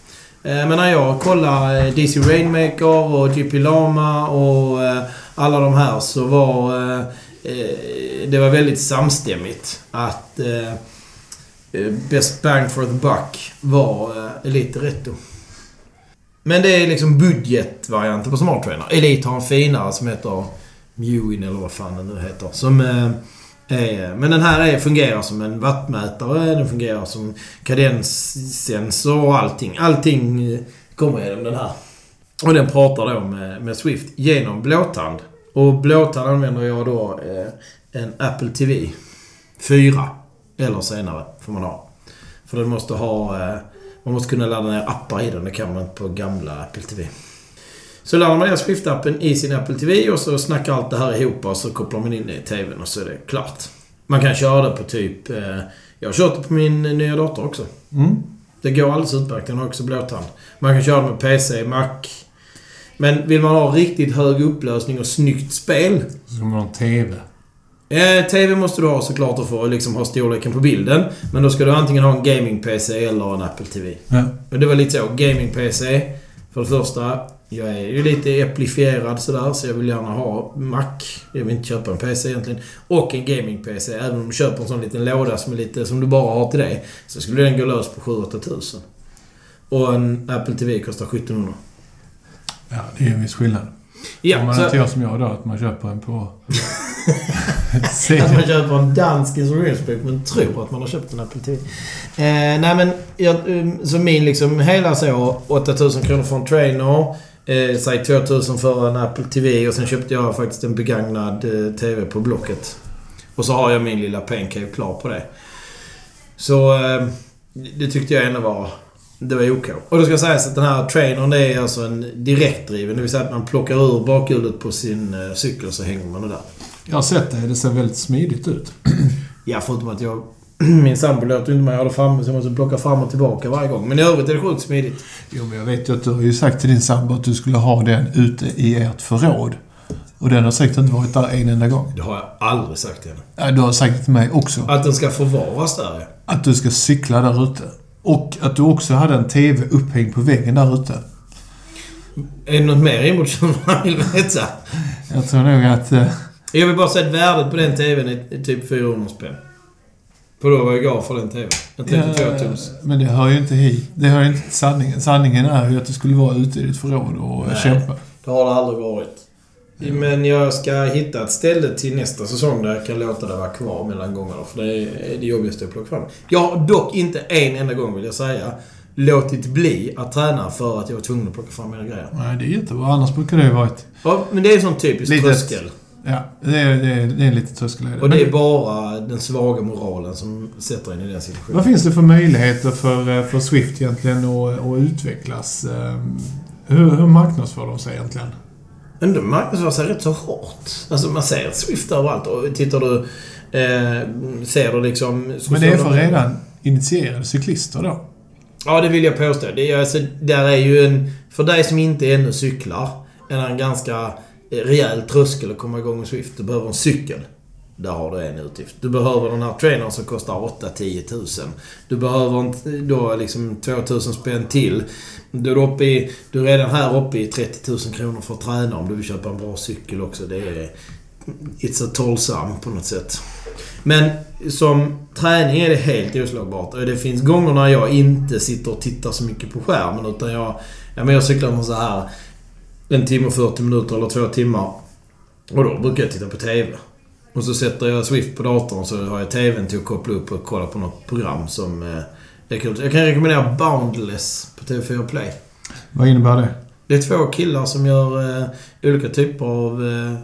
[SPEAKER 1] Eh, Men när jag kollar eh, DC Rainmaker och GP Lama och eh, alla de här så var... eh, eh, Det var väldigt samstämmigt att Best Bang for the Buck var Elite Retto. Men det är liksom budgetvarianten på Smart Trainer. Elite har en finare som heter Mewin eller vad fan den nu heter. Som... Eh, är, Men den här är, fungerar som en wattmätare, den fungerar som kadenssensor och allting. Allting eh, kommer genom den här. Och den pratar då med, med Swift genom blåtand. Och blåtand använder jag då eh, en Apple TV 4. Eller senare får man ha. För den måste ha... Eh, man måste kunna ladda ner appar i den. Det kan man inte på gamla Apple TV. Så laddar man ner Swift-appen i sin Apple TV och så snackar allt det här ihop och så kopplar man in det i TVn och så är det klart. Man kan köra det på typ... Eh, jag har kört det på min nya dator också.
[SPEAKER 2] Mm.
[SPEAKER 1] Det går alldeles utmärkt. Den har också blåtand. Man kan köra det med PC, Mac. Men vill man ha riktigt hög upplösning och snyggt spel.
[SPEAKER 2] Så ska man ha en TV.
[SPEAKER 1] Eh, TV måste du ha såklart för att liksom ha storleken på bilden. Men då ska du antingen ha en gaming-PC eller en Apple TV.
[SPEAKER 2] Ja.
[SPEAKER 1] Men det var lite så. Gaming-PC. För det första. Jag är ju lite äpplifierad sådär, så jag vill gärna ha Mac. Jag vill inte köpa en PC egentligen. Och en gaming-PC. Även om du köper en sån liten låda som är lite som du bara har till det. Så skulle den gå lös på 7-8 tusen. Och en Apple TV kostar 1700.
[SPEAKER 2] ja, det är en viss skillnad.
[SPEAKER 1] Ja,
[SPEAKER 2] Om man
[SPEAKER 1] så
[SPEAKER 2] inte gör som jag då, att man köper en på...
[SPEAKER 1] att man köper en dansk instruktionsbok men tror att man har köpt en Apple TV. Eh, nej men, jag, um, så min liksom hela så 8000 kronor för en trainer. Eh, säg 2000 för en Apple TV och sen köpte jag faktiskt en begagnad eh, TV på Blocket. Och så har jag min lilla Pancave klar på det. Så eh, det tyckte jag ändå var... Det var OK. Och då ska sägas att den här trainern det är alltså en direktdriven. Det vill säga att man plockar ur bakhjulet på sin eh, cykel så hänger man det där.
[SPEAKER 2] Jag har sett det. Det ser väldigt smidigt ut.
[SPEAKER 1] Ja, förutom att jag... Min sambo låter inte mig ha det framme så jag måste plocka fram och tillbaka varje gång. Men i övrigt är det sjukt smidigt.
[SPEAKER 2] Jo, men jag vet ju att du har ju sagt till din sambo att du skulle ha den ute i ert förråd. Och den har säkert inte varit där en enda gång.
[SPEAKER 1] Det har jag aldrig sagt till henne.
[SPEAKER 2] Ja, du har sagt det till mig också.
[SPEAKER 1] Att den ska förvaras där, ja.
[SPEAKER 2] Att du ska cykla där ute. Och att du också hade en TV upphängd på väggen där ute.
[SPEAKER 1] Är det något mer inbort som man vill veta?
[SPEAKER 2] Jag tror nog att... Eh,
[SPEAKER 1] Jag vill bara säga att värdet på den TVn är typ 400 spänn. På då vad jag gav för den TVn. En 32 tums.
[SPEAKER 2] men det hör ju inte hit. Det hör ju inte till sanningen. Sanningen är ju att du skulle vara ute i ditt förråd och
[SPEAKER 1] Nej.
[SPEAKER 2] kämpa.
[SPEAKER 1] Det har det aldrig varit. Men jag ska hitta ett ställe till nästa säsong där jag kan låta det vara kvar mellan gångerna. För det är det jobbigaste att plocka fram. Jag har dock inte en enda gång, vill jag säga, låtit bli att träna för att jag var tvungen att plocka fram mina grejer.
[SPEAKER 2] Nej, det är jättebra. Annars brukar det ju varit...
[SPEAKER 1] Ja, men det är en sån typisk
[SPEAKER 2] Litet.
[SPEAKER 1] tröskel.
[SPEAKER 2] Ja, det är, det är, det är en liten tröskel.
[SPEAKER 1] Och det är bara den svaga moralen som sätter en i den situationen.
[SPEAKER 2] Vad finns det för möjligheter för, eh, för Swift egentligen att, att utvecklas? Ehm, Hur, hur marknadsför de sig egentligen?
[SPEAKER 1] Men de marknadsför sig rätt så hårt. Alltså man ser Swift överallt. Och tittar du... Eh, ser du liksom...
[SPEAKER 2] Men det är för redan initierade cyklister då?
[SPEAKER 1] Ja, det vill jag påstå. Det är, alltså, där är ju en... För dig som inte ännu cyklar, är det en ganska rejäl tröskel att komma igång med Swift. Du behöver en cykel. Där har du en utgift. Du behöver den här trainern som kostar 8-10 tusen. Du behöver då liksom 2000 spänn till. Du är, uppe i, du är redan här uppe i 30 000 kronor för att träna om du vill köpa en bra cykel också. Det är... It's a tollsam på något sätt. Men som träning är det helt oslagbart. Och det finns gånger när jag inte sitter och tittar så mycket på skärmen utan jag... Ja men jag cyklar med så här en timme och 40 minuter eller två timmar. Och då brukar jag titta på TV. Och så sätter jag Swift på datorn så har jag TVn till att koppla upp och kolla på något program som eh, är kul. Jag kan rekommendera Boundless på TV4 Play.
[SPEAKER 2] Vad innebär det?
[SPEAKER 1] Det är två killar som gör eh, olika typer av eh,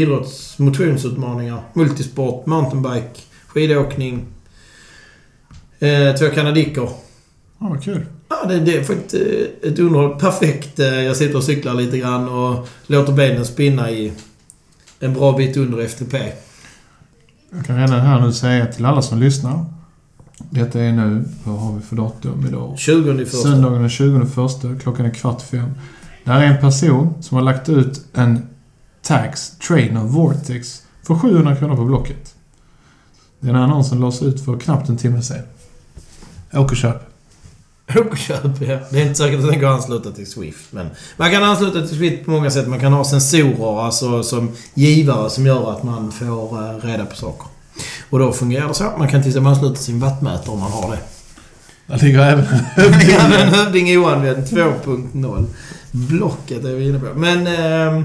[SPEAKER 1] idrotts motionsutmaningar. Multisport, mountainbike, skidåkning. Eh, två kanadicker.
[SPEAKER 2] Ja, vad kul.
[SPEAKER 1] Ja, det, det är faktiskt eh, ett underhåll. Perfekt. Eh, jag sitter och cyklar lite grann och låter benen spinna i en bra bit under FTP.
[SPEAKER 2] Jag kan redan här nu säga till alla som lyssnar Detta är nu, vad har vi för datum idag?
[SPEAKER 1] 20 i första.
[SPEAKER 2] Söndagen den 20 första, klockan är kvart fem. Det här är en person som har lagt ut en Tax Trainer Vortex för 700 kronor på Blocket. Den annonsen lades ut för knappt en timme sedan. Åk och köp.
[SPEAKER 1] Åk och köp, ja. Det är inte säkert att den går att ansluta till Swift. Men man kan ansluta till Swift på många sätt. Man kan ha sensorer, alltså som givare, som gör att man får eh, reda på saker. Och då fungerar det så. Man kan till exempel ansluta sin wattmätare om man har det.
[SPEAKER 2] Där ligger även
[SPEAKER 1] Även Hövding oanvänd 2.0. Blocket är vi inne på. Men... Eh,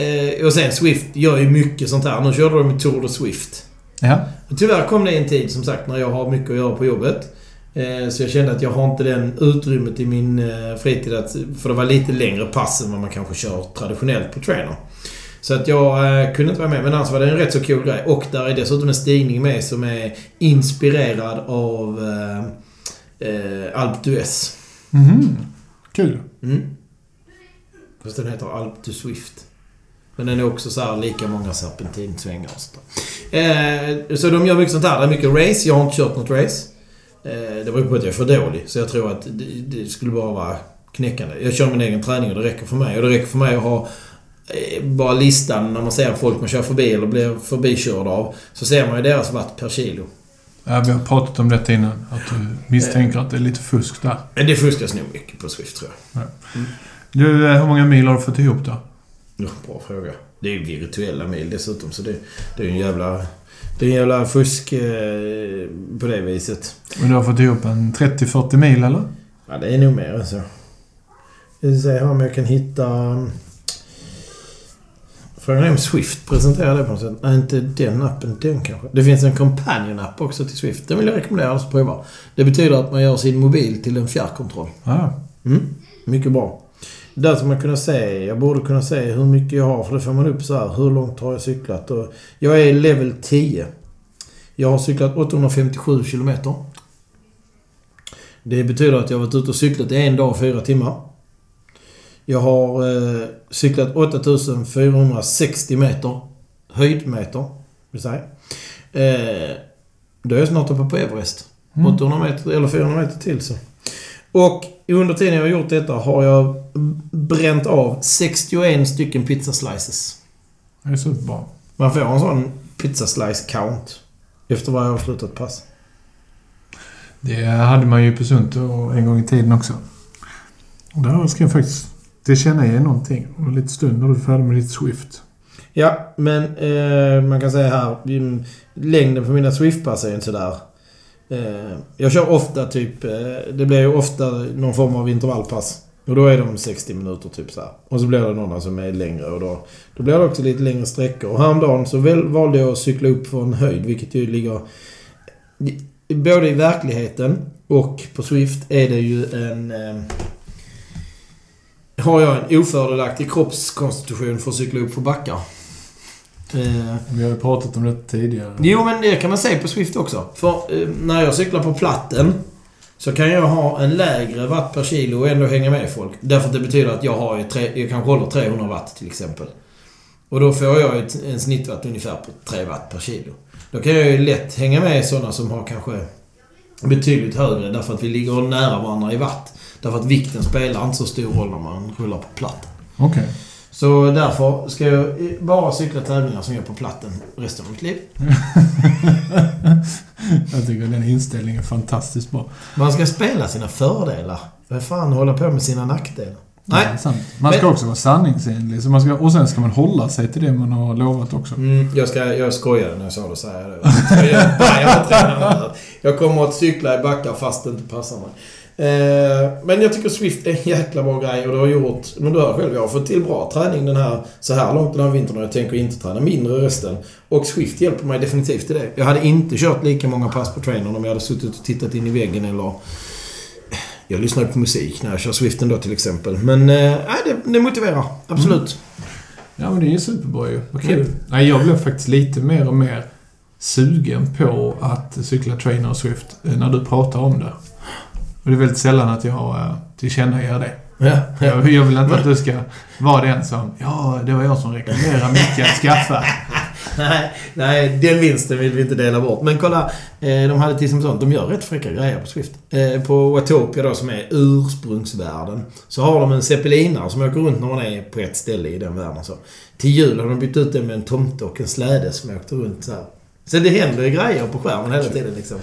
[SPEAKER 1] eh, och sen Swift gör ju mycket sånt här. Nu körde de Tour de Swift.
[SPEAKER 2] Ja.
[SPEAKER 1] Tyvärr kom det en tid, som sagt, när jag har mycket att göra på jobbet. Eh, Så jag kände att jag har inte den utrymmet i min eh, fritid att... För det var lite längre pass än vad man kanske kör traditionellt på trainer. Så att jag eh, kunde inte vara med. Men annars var det en rätt så cool grej. Och där är dessutom en stigning med som är inspirerad av eh, eh, Alp d'Huez.
[SPEAKER 2] Mhm. Kul.
[SPEAKER 1] Mm. Fast den heter Alp to Swift. Men den är också så här lika många serpentinsvängar och där. eh, Så de gör mycket sånt här. Det är mycket race. Jag har inte kört något race. Eh, det beror på att jag är för dålig. Så jag tror att det, det skulle bara vara knäckande. Jag kör min egen träning och det räcker för mig. Och det räcker för mig att ha eh, bara listan när man ser folk man kör förbi eller blir förbikörd av. Så ser man ju deras watt per kilo.
[SPEAKER 2] Ja, vi har pratat om detta innan. Att du misstänker att det är lite fusk där.
[SPEAKER 1] Men det fuskas nog mycket på Swift tror jag.
[SPEAKER 2] Du, eh, hur många mil har du fått ihop då?
[SPEAKER 1] Ja, bra fråga. Det är ju virtuella mil dessutom, så det, det är ju en jävla... Det är en jävla fusk eh, på det viset.
[SPEAKER 2] Men du har fått ihop en 30-40 mil eller?
[SPEAKER 1] Ja, det är nog mer än så. Jag ska se här om jag kan hitta... Frågan är om Swift presenterar det på något sätt. Nej, inte den appen. Den kanske. Det finns en Companion-app också till Swift. Den vill jag rekommendera alla som provar. Det betyder att man gör sin mobil till en fjärrkontroll.
[SPEAKER 2] Ja.
[SPEAKER 1] Mm, mycket bra. Där ska man kunna se, jag borde kunna se hur mycket jag har för det får man upp så här. Hur långt har jag cyklat? Och jag är level 10. Jag har cyklat 857 kilometer. Det betyder att jag har varit ute och cyklat i en dag och fyra timmar. Jag har eh, cyklat 8460 meter. Höjdmeter, vill säga. Eh, då är jag snart uppe på Everest.
[SPEAKER 2] Mm.
[SPEAKER 1] 800 meter, eller 400 meter till så. Och under tiden jag har gjort detta har jag bränt av 61 stycken pizza slices.
[SPEAKER 2] Det är superbra.
[SPEAKER 1] Man får en sån pizza slice count efter varje avslutat pass.
[SPEAKER 2] Det hade man ju på Sunto en gång i tiden också. Och där ska jag faktiskt tillkännage någonting. Om en liten stund när du är färdig med ditt Swift.
[SPEAKER 1] Ja, men eh, man kan säga här. Längden på mina Swift-pass är inte sådär. Eh, jag kör ofta typ... Eh, det blir ju ofta någon form av intervallpass. Och då är de 60 minuter typ så här. Och så blir det några som är längre och då, då blir det också lite längre sträckor. Och häromdagen så väl, valde jag att cykla upp för en höjd, vilket ju ligger... Både i verkligheten och på Swift är det ju en... Eh, har jag en ofördelaktig kroppskonstitution för att cykla upp för backar. Eh,
[SPEAKER 2] Vi har ju pratat om det tidigare.
[SPEAKER 1] Jo, men det kan man säga på Swift också. För eh, när jag cyklar på platten så kan jag ha en lägre watt per kilo och ändå hänga med folk. Därför att det betyder att jag har ju tre, jag kanske håller 300 watt till exempel. Och då får jag ett, en snittwatt ungefär på 3 watt per kilo. Då kan jag ju lätt hänga med sådana som har kanske betydligt högre därför att vi ligger nära varandra i watt. Därför att vikten spelar inte så stor roll när man rullar på platt.
[SPEAKER 2] Okej.
[SPEAKER 1] Så därför ska jag bara cykla tävlingar som jag är på platten resten av mitt liv.
[SPEAKER 2] Jag tycker den inställningen är fantastiskt bra.
[SPEAKER 1] Man ska spela sina fördelar. Vad fan hålla på med sina nackdelar? Nej.
[SPEAKER 2] Ja, sant. Man ska
[SPEAKER 1] Men-
[SPEAKER 2] också vara sanningsenlig. Så man ska, och sen ska man hålla sig till det man har lovat också.
[SPEAKER 1] Mm, jag, ska, jag skojade när jag sa det, säger jag det. Jag, jag, jag kommer att cykla i backar fast det inte passar mig. Eh, men jag tycker Swift är en jäkla bra grej och det har gjort... Men du hör själv, jag har fått till bra träning den här, så här långt den här vintern och jag tänker inte träna mindre resten. Och Swift hjälper mig definitivt i det. Jag hade inte kört lika många pass på trainern om jag hade suttit och tittat in i väggen eller... Jag lyssnar på musik när jag kör Swiften då till exempel. Men eh, nej, det, det motiverar. Absolut.
[SPEAKER 2] Ja, men det är ju superbra ju. Vad kul.
[SPEAKER 1] Mm.
[SPEAKER 2] Nej, jag blev faktiskt lite mer och mer sugen på att cykla Trainer och Swift eh, när du pratar om det. Och det är väldigt sällan att jag uh, tillkännager det.
[SPEAKER 1] Ja, ja.
[SPEAKER 2] Jag, jag vill inte att du ska vara den som Ja, det var jag som rekommenderade Micke att skaffa.
[SPEAKER 1] nej, nej, den vinsten vill vi inte dela bort. Men kolla, eh, de hade till exempel sånt. De gör rätt fräcka grejer på Swift. Eh, på Watopia då, som är ursprungsvärlden, så har de en zeppelinare som åker runt när man är på ett ställe i den världen. Så. Till jul har de bytt ut det med en tomte och en släde som åkte runt så här. Så det händer grejer på skärmen hela tiden liksom.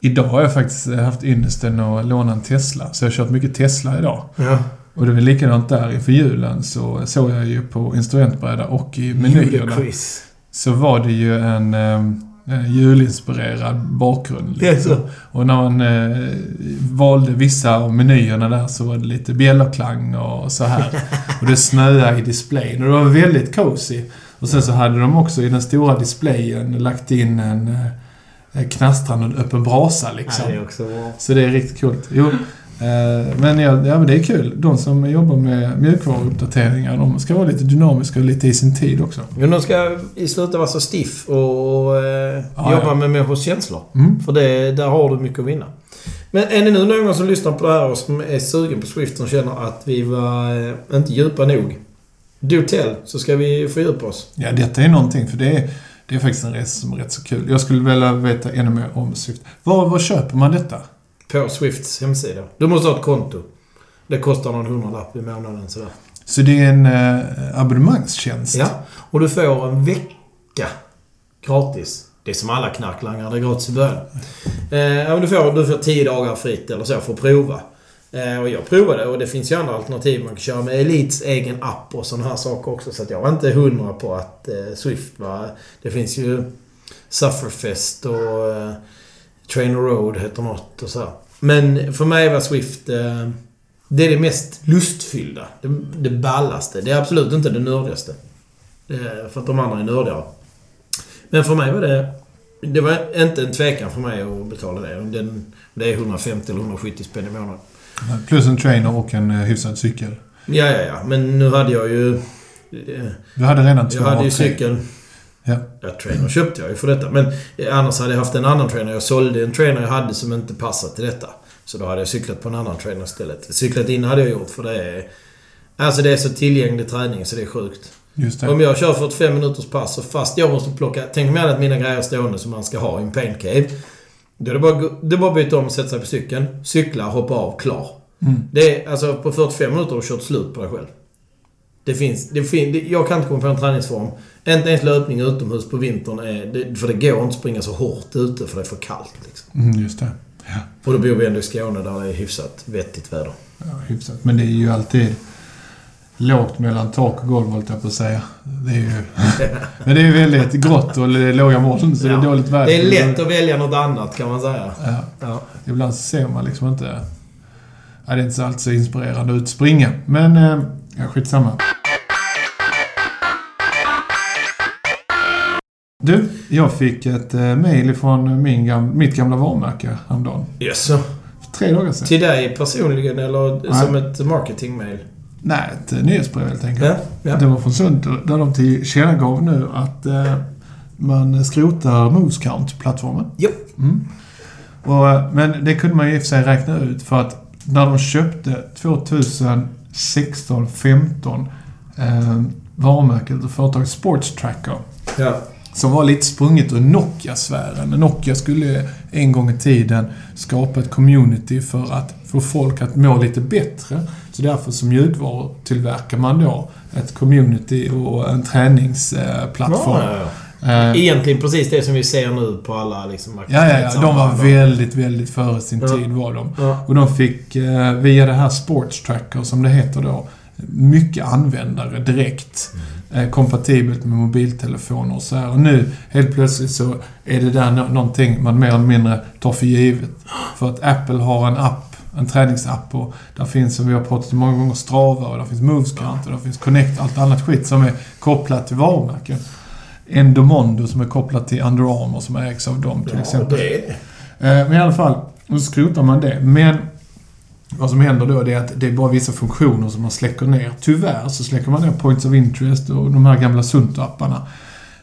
[SPEAKER 2] Idag har jag faktiskt haft ynnesten att låna en Tesla. Så jag har kört mycket Tesla idag.
[SPEAKER 1] Ja.
[SPEAKER 2] Och det är likadant där inför julen så såg jag ju på instrumentbräda och i menyerna. Så var det ju en eh, julinspirerad bakgrund.
[SPEAKER 1] Det är så.
[SPEAKER 2] Och när man eh, valde vissa av menyerna där så var det lite bjällerklang och så här. Och det snöade i displayen och det var väldigt cozy. Och sen så hade de också i den stora displayen lagt in en eh, knastrande öppen brasa liksom.
[SPEAKER 1] Ja, det är också bra.
[SPEAKER 2] Så det är riktigt coolt. Jo, eh, men, ja, ja, men det är kul. De som jobbar med mjukvaruuppdateringar, de ska vara lite dynamiska och lite i sin tid också.
[SPEAKER 1] Men de ska i slutet vara så stiff och, och eh, jobba
[SPEAKER 2] ja.
[SPEAKER 1] med människors känslor.
[SPEAKER 2] Mm.
[SPEAKER 1] För det, där har du mycket att vinna. Men är det nu någon som lyssnar på det här och som är sugen på Swift som känner att vi var eh, inte djupa nog? Do tell, så ska vi fördjupa oss.
[SPEAKER 2] Ja, detta är någonting, för det är, det är faktiskt en resa som är rätt så kul. Jag skulle vilja veta ännu mer om Swift. Var, var köper man detta?
[SPEAKER 1] På Swifts hemsida. Du måste ha ett konto. Det kostar någon hundralapp i månaden sådär.
[SPEAKER 2] Så det är en eh, abonnemangstjänst?
[SPEAKER 1] Ja. Och du får en vecka gratis. Det är som alla knarklangare, det är gratis i början. Eh, du, får, du får tio dagar fritt eller så för att prova. Eh, och jag provade och det finns ju andra alternativ. Man kan köra med Elites egen app och sådana här saker också. Så att jag var inte hundra på att eh, Swift var... Det finns ju Sufferfest och eh, Trainer Road heter något och så. här. Men för mig var Swift... Eh, det är det mest lustfyllda. Det, det ballaste. Det är absolut inte det nördigaste. För att de andra är nördigare. Men för mig var det... Det var inte en tvekan för mig att betala det. Den, det är 150 eller 170 spänn i månaden.
[SPEAKER 2] Plus en trainer och en eh, hyfsad cykel.
[SPEAKER 1] Ja, ja, ja. Men nu hade jag ju... eh,
[SPEAKER 2] Du hade redan två
[SPEAKER 1] Jag hade ju cykeln...
[SPEAKER 2] Ja.
[SPEAKER 1] Ja, trainer köpte jag ju för detta. Men eh, annars hade jag haft en annan trainer. Jag sålde en trainer jag hade som inte passade till detta. Så då hade jag cyklat på en annan trainer istället. Cyklat in hade jag gjort för det är... Alltså det är så tillgänglig träning så det är sjukt. Om jag kör 45 minuters pass och fast jag måste plocka... Tänk mig att mina grejer stående som man ska ha i en pain cave. Då är det bara, det bara att byta om sätta sig på cykeln. Cykla, hoppa av, klar.
[SPEAKER 2] Mm.
[SPEAKER 1] Det är, alltså på 45 minuter har du kört slut på dig själv. Det finns... Det fin, det, jag kan inte komma på en träningsform. Inte ens löpning utomhus på vintern är... Det, för det går inte att springa så hårt ute för det är för kallt. Liksom.
[SPEAKER 2] Mm, just det. Ja,
[SPEAKER 1] Och då bor vi ändå i Skåne där det är hyfsat vettigt väder.
[SPEAKER 2] ja, hyfsat. Men det är ju alltid lågt mellan tak och golv, höll jag på att säga. Det är ju... Men det är väldigt grått och låga moln, så det är
[SPEAKER 1] Ja.
[SPEAKER 2] dåligt väder.
[SPEAKER 1] Det är lätt att välja något annat kan man säga.
[SPEAKER 2] Ja.
[SPEAKER 1] Ja.
[SPEAKER 2] Ibland ser man liksom inte... Ja, det är inte alltid så inspirerande att springa. Men, eh, ja, skitsamma. Du, jag fick ett eh, mail från min gam- mitt gamla varumärke häromdagen.
[SPEAKER 1] Yes.
[SPEAKER 2] För tre dagar sedan.
[SPEAKER 1] Till dig personligen eller
[SPEAKER 2] Nej.
[SPEAKER 1] som ett marketingmail?
[SPEAKER 2] Nej, ett eh, nyhetsbrev helt enkelt.
[SPEAKER 1] Ja. ja.
[SPEAKER 2] Det var från Sunter, där de tillkännagav nu att eh, man skrotar Movescount-plattformen.
[SPEAKER 1] Jo.
[SPEAKER 2] Mm. Och, eh, men det kunde man ju i och för sig räkna ut för att när de köpte 2016-15 eh, varumärket och företaget Sports Tracker
[SPEAKER 1] Ja.
[SPEAKER 2] Som var lite sprunget ur Nokia-sfären. Nokia skulle en gång i tiden skapa ett community för att få folk att må lite bättre. Så därför så mjukvarutillverkar man då ett community och en träningsplattform.
[SPEAKER 1] Ja, ja,
[SPEAKER 2] Eh,
[SPEAKER 1] ja. Egentligen precis det som vi ser nu på alla liksom,
[SPEAKER 2] Ja, ja, ja. De var väldigt, väldigt före sin tid var de. Och de fick, eh, via det här Sports Tracker som det heter då, mycket användare direkt.
[SPEAKER 1] Mm.
[SPEAKER 2] Eh, kompatibelt med mobiltelefoner och så här. Och nu, helt plötsligt så är det där någonting man mer eller mindre tar för givet. För att Apple har en app, en träningsapp och där finns, som vi har pratat om många gånger, Strava och där finns Movescount och där finns Connect, allt annat skit som är kopplat till varumärken. Endomondo som är kopplat till Under Armour som ägs av dem till
[SPEAKER 1] Ja,
[SPEAKER 2] exempel.
[SPEAKER 1] det.
[SPEAKER 2] Eh, Men i alla fall, då skrotar man det. Men vad som händer då är att det är bara vissa funktioner som man släcker ner. Tyvärr så släcker man ner Points of Interest och de här gamla Sunto-apparna.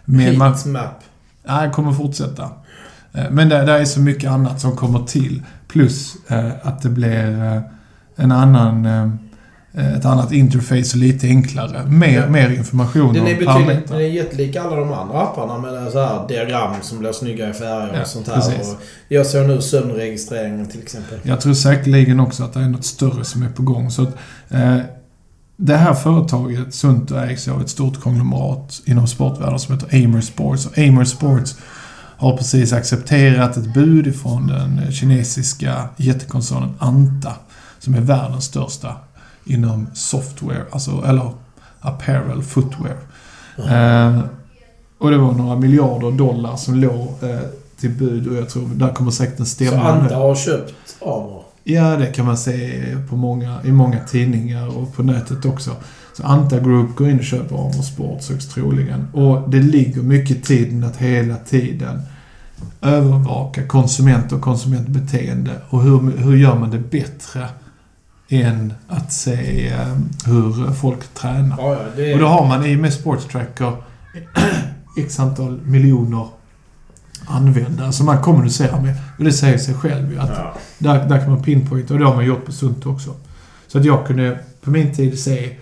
[SPEAKER 2] Men man,
[SPEAKER 1] Heatmap.
[SPEAKER 2] nej, kommer fortsätta. Eh, Men det, det är så mycket annat som kommer till. Plus eh, att det blir eh, en annan eh, ett annat interface och lite enklare. Mer,
[SPEAKER 1] Ja.
[SPEAKER 2] mer information
[SPEAKER 1] Den är betydligt, den är jättelik alla de andra apparna med så här diagram som blir snygga i färger
[SPEAKER 2] Ja,
[SPEAKER 1] och sånt här. Och jag såg nu sömnregistreringen till exempel.
[SPEAKER 2] Jag tror säkerligen också att det är något större som är på gång. Så att, eh, det här företaget, Sunto, ägs av ett stort konglomerat inom sportvärlden som heter Amer Sports. Och Amer Sports har precis accepterat ett bud ifrån den kinesiska jättekoncernen Anta, som är världens största inom software, alltså, eller apparel, footwear. Eh, och det var några miljarder dollar som låg eh, till bud och jag tror där kommer säkert en
[SPEAKER 1] Så
[SPEAKER 2] stämma nu.
[SPEAKER 1] Anta har köpt Amor.
[SPEAKER 2] Ja, det kan man se på många, i många tidningar och på nätet också. Så Anta Group går in och köper Armor Sports högst troligen. Och det ligger mycket i tiden att hela tiden övervaka konsument och konsumentbeteende. Och hur, hur gör man det bättre än att se eh, hur folk tränar?
[SPEAKER 1] Ja, det.
[SPEAKER 2] Och då har man i och med Sports Tracker x antal miljoner användare som man kommunicerar med. Och det säger sig själv ju att
[SPEAKER 1] ja.
[SPEAKER 2] där, där kan man pinpointa och det har man gjort på Sunto också. Så att jag kunde på min tid se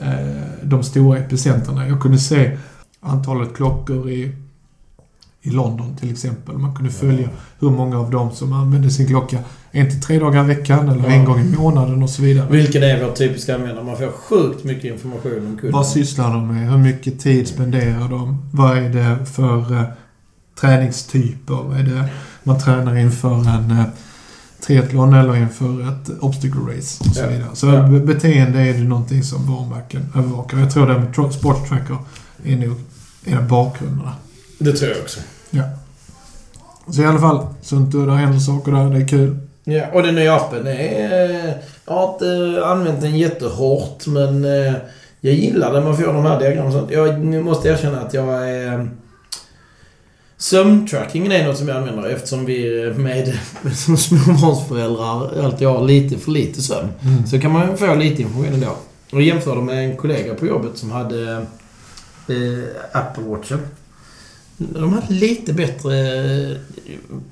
[SPEAKER 2] eh, de stora epicenterna. Jag kunde se antalet klockor i, i London till exempel. Man kunde följa hur många av dem som använde sin klocka en till tre dagar i veckan eller
[SPEAKER 1] Ja.
[SPEAKER 2] en gång i månaden och så vidare.
[SPEAKER 1] Vilken är vår typiska användare? Man får sjukt mycket information om kunden.
[SPEAKER 2] Vad sysslar de med? Hur mycket tid spenderar de? Vad är det för eh, träningstyper? Är det man tränar inför en eh, triathlon eller inför ett obstacle race och så
[SPEAKER 1] Ja.
[SPEAKER 2] vidare. Så
[SPEAKER 1] Ja.
[SPEAKER 2] be- beteende är det någonting som varumärken övervakar. Jag tror det med tro- Sport Tracker är nog en av bakgrunderna.
[SPEAKER 1] Det tror jag också.
[SPEAKER 2] Så i alla fall, Sunto, det händer saker där. Det är kul.
[SPEAKER 1] Ja, och den nya appen är... Jag har inte använt den jättehårt, men eh, jag gillar när man får de här diagrammen och sånt. Jag måste erkänna att jag är... Sömntrackingen är något som jag använder eftersom vi med, med som småbarnsföräldrar alltid har lite för lite sömn. Så kan man få lite information ändå. Och jämförde med en kollega på jobbet som hade eh, Apple Watchen. De hade lite bättre, eh,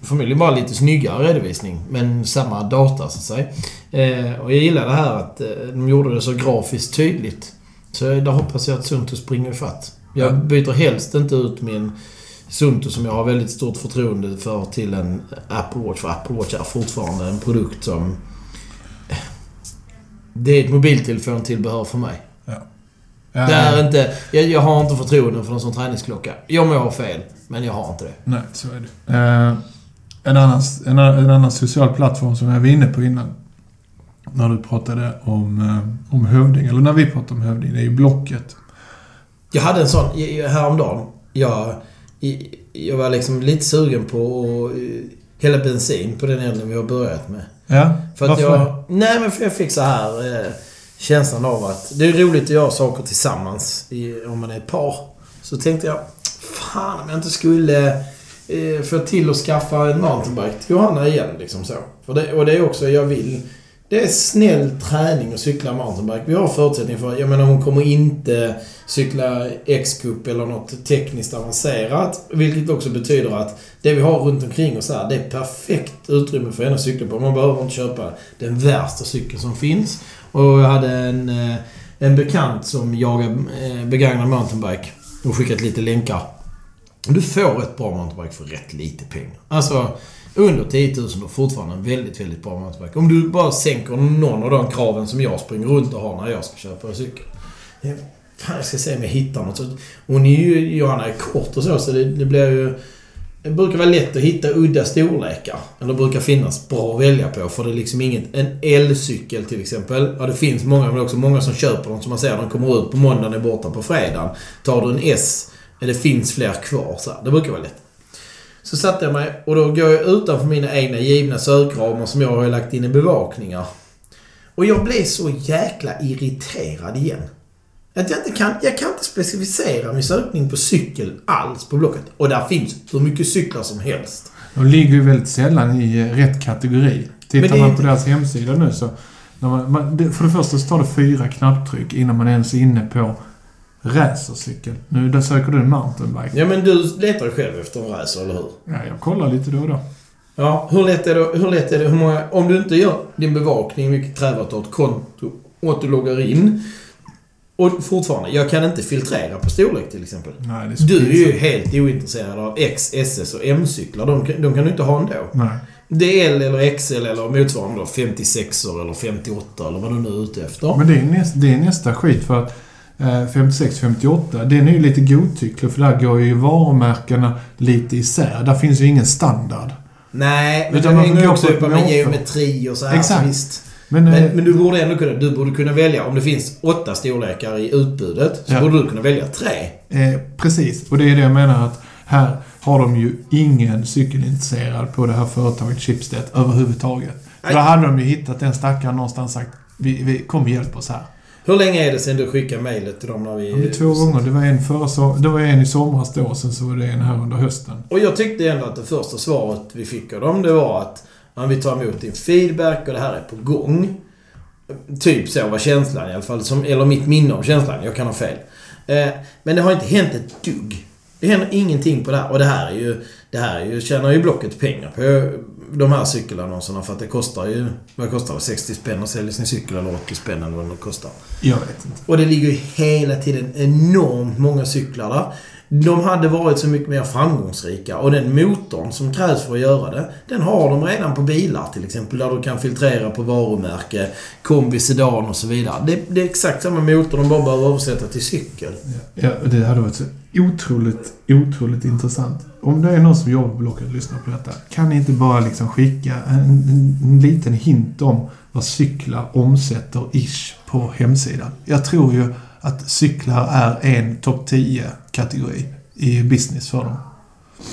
[SPEAKER 1] förmodligen bara lite snyggare redovisning, men samma data så att säga. Eh, och jag gillar det här att eh, de gjorde det så grafiskt tydligt. Så där hoppas jag att Sunto springer ifatt. Jag
[SPEAKER 2] Ja.
[SPEAKER 1] byter helst inte ut min Sunto som jag har väldigt stort förtroende för till en Apple Watch. För Apple Watch är fortfarande en produkt som... Det är ett mobiltelefontillbehör för mig.
[SPEAKER 2] Ja,
[SPEAKER 1] Det är inte, jag, jag har inte förtroende för en sån träningsklocka. Jag må ha fel, men jag har inte det.
[SPEAKER 2] Nej, så är det. Eh, en, annan, en, en annan social plattform som jag var inne på innan. När du pratade om, eh, om hövding, eller när vi pratade om hövding, det är ju Blocket.
[SPEAKER 1] Jag hade en sån häromdagen. Jag, jag var liksom lite sugen på att eh, hälla bensin på den elden vi har börjat med.
[SPEAKER 2] Ja,
[SPEAKER 1] För att
[SPEAKER 2] varför
[SPEAKER 1] jag... Nej, men för jag fick så här eh, känslan av att det är roligt att göra saker tillsammans i, om man är ett par. Så tänkte jag, fan om jag inte skulle eh, få till att skaffa en mountainbike till Johanna igen. Liksom så. För det, och det är också, jag vill... Det är snäll träning att cykla mountainbike. Vi har förutsättning för... Jag menar hon kommer inte cykla X-cup eller något tekniskt avancerat. Vilket också betyder att det vi har runt omkring oss här, det är perfekt utrymme för henne att cykla på. Man behöver inte köpa den värsta cykeln som finns. Och jag hade en, eh, en bekant som jagar eh, begagnad mountainbike och skickat lite länkar. Du får ett bra mountainbike för rätt lite pengar. Alltså, under 10 000 och fortfarande en väldigt, väldigt bra mountainbike. Om du bara sänker någon av de kraven som jag springer runt och har när jag ska köpa en cykel. Fan, jag ska se om jag hittar något. Hon är ju, Johanna är kort och så, så det, det blir ju... Det brukar vara lätt att hitta udda storlekar. Eller brukar finnas bra att välja på. För det är liksom inget... En elcykel till exempel. Ja, det finns många, men också många som köper dem. Som man ser, de kommer ut på måndagen och är borta på fredagen. Tar du en S, det finns fler kvar. Så här. Det brukar vara lätt. Så satte jag mig och då går jag utanför mina egna givna sökramar som jag har lagt in i bevakningar. Och jag blev så jäkla irriterad igen. Att jag inte kan, jag kan inte specificera min sökning på cykel alls på Blocket. Och där finns hur mycket cyklar som helst.
[SPEAKER 2] De ligger ju väldigt sällan i eh, rätt kategori. Tittar man på deras hemsida nu så... Man, man, för det första så tar det fyra knapptryck innan man ens är inne på racercykel. Nu där söker du en mountainbike.
[SPEAKER 1] Ja men du letar ju själv efter en racer, eller hur?
[SPEAKER 2] Ja, jag kollar lite då och då.
[SPEAKER 1] Ja, hur lätt är det, hur lätt är det, hur många, om du inte gör din bevakning, vilket kräver att du har ett konto och att du loggar in. Och fortfarande, jag kan inte filtrera på storlek till exempel.
[SPEAKER 2] Nej, är
[SPEAKER 1] Du är ju helt ointresserad av X, SS och M-cyklar. De, kan- de kan du inte ha ändå.
[SPEAKER 2] Nej.
[SPEAKER 1] Det är L eller XL eller motsvarande då 56 eller 58 eller vad du nu är ute efter.
[SPEAKER 2] Men det är, nästa, det är nästa skit för att eh, 56-58, den är ju lite godtycklig för där går ju varumärkena lite isär. Där finns ju ingen standard.
[SPEAKER 1] Nej, men
[SPEAKER 2] Utan
[SPEAKER 1] det hänger ju också upp med geometri och så här.
[SPEAKER 2] Exakt.
[SPEAKER 1] Så visst.
[SPEAKER 2] Men,
[SPEAKER 1] Men,
[SPEAKER 2] eh,
[SPEAKER 1] men du borde ändå kunna, du borde kunna välja, om det finns åtta storlekar i utbudet, så
[SPEAKER 2] Ja.
[SPEAKER 1] borde du kunna välja tre.
[SPEAKER 2] eh, precis, och det är det jag menar att här har de ju ingen cykelintresserad på det här företaget Schibsted överhuvudtaget. Då hade de ju hittat en stackare någonstans sagt vi, vi, kom och hjälp oss här.
[SPEAKER 1] Hur länge är det sedan du skickade mejlet till dem när vi...
[SPEAKER 2] Ja, men två gånger. Det var en förra so- Det var en i somras då, och sen så var det en här under hösten.
[SPEAKER 1] Och jag tyckte ändå att det första svaret vi fick av dem, det var att man vill ta emot din feedback och det här är på gång. Typ så var känslan i alla fall. Som, eller mitt minne av känslan. Jag kan ha fel. Eh, men det har inte hänt ett dugg. Det händer ingenting på det här. Och det här är ju... Det här är ju, tjänar ju Blocket pengar på de här cykelannonserna. För att det kostar ju... Vad kostar det? 60 spänn att sälja sin cykel eller 80 spänn eller vad det kostar.
[SPEAKER 2] Jag vet inte.
[SPEAKER 1] Och det ligger ju hela tiden enormt många cyklar där. De hade varit så mycket mer framgångsrika och den motorn som krävs för att göra det, den har de redan på bilar till exempel. Där du kan filtrera på varumärke, kombi, sedan och så vidare. Det, det är exakt samma motor, de bara behöver översätta till cykel.
[SPEAKER 2] Ja, det hade varit så otroligt, otroligt intressant. Om det är någon som jobbar på Blocket och lyssnar på detta, kan ni inte bara liksom skicka en, en, en liten hint om vad cyklar omsätter ish på hemsidan? Jag tror ju att cyklar är en topp 10-kategori i business för dem.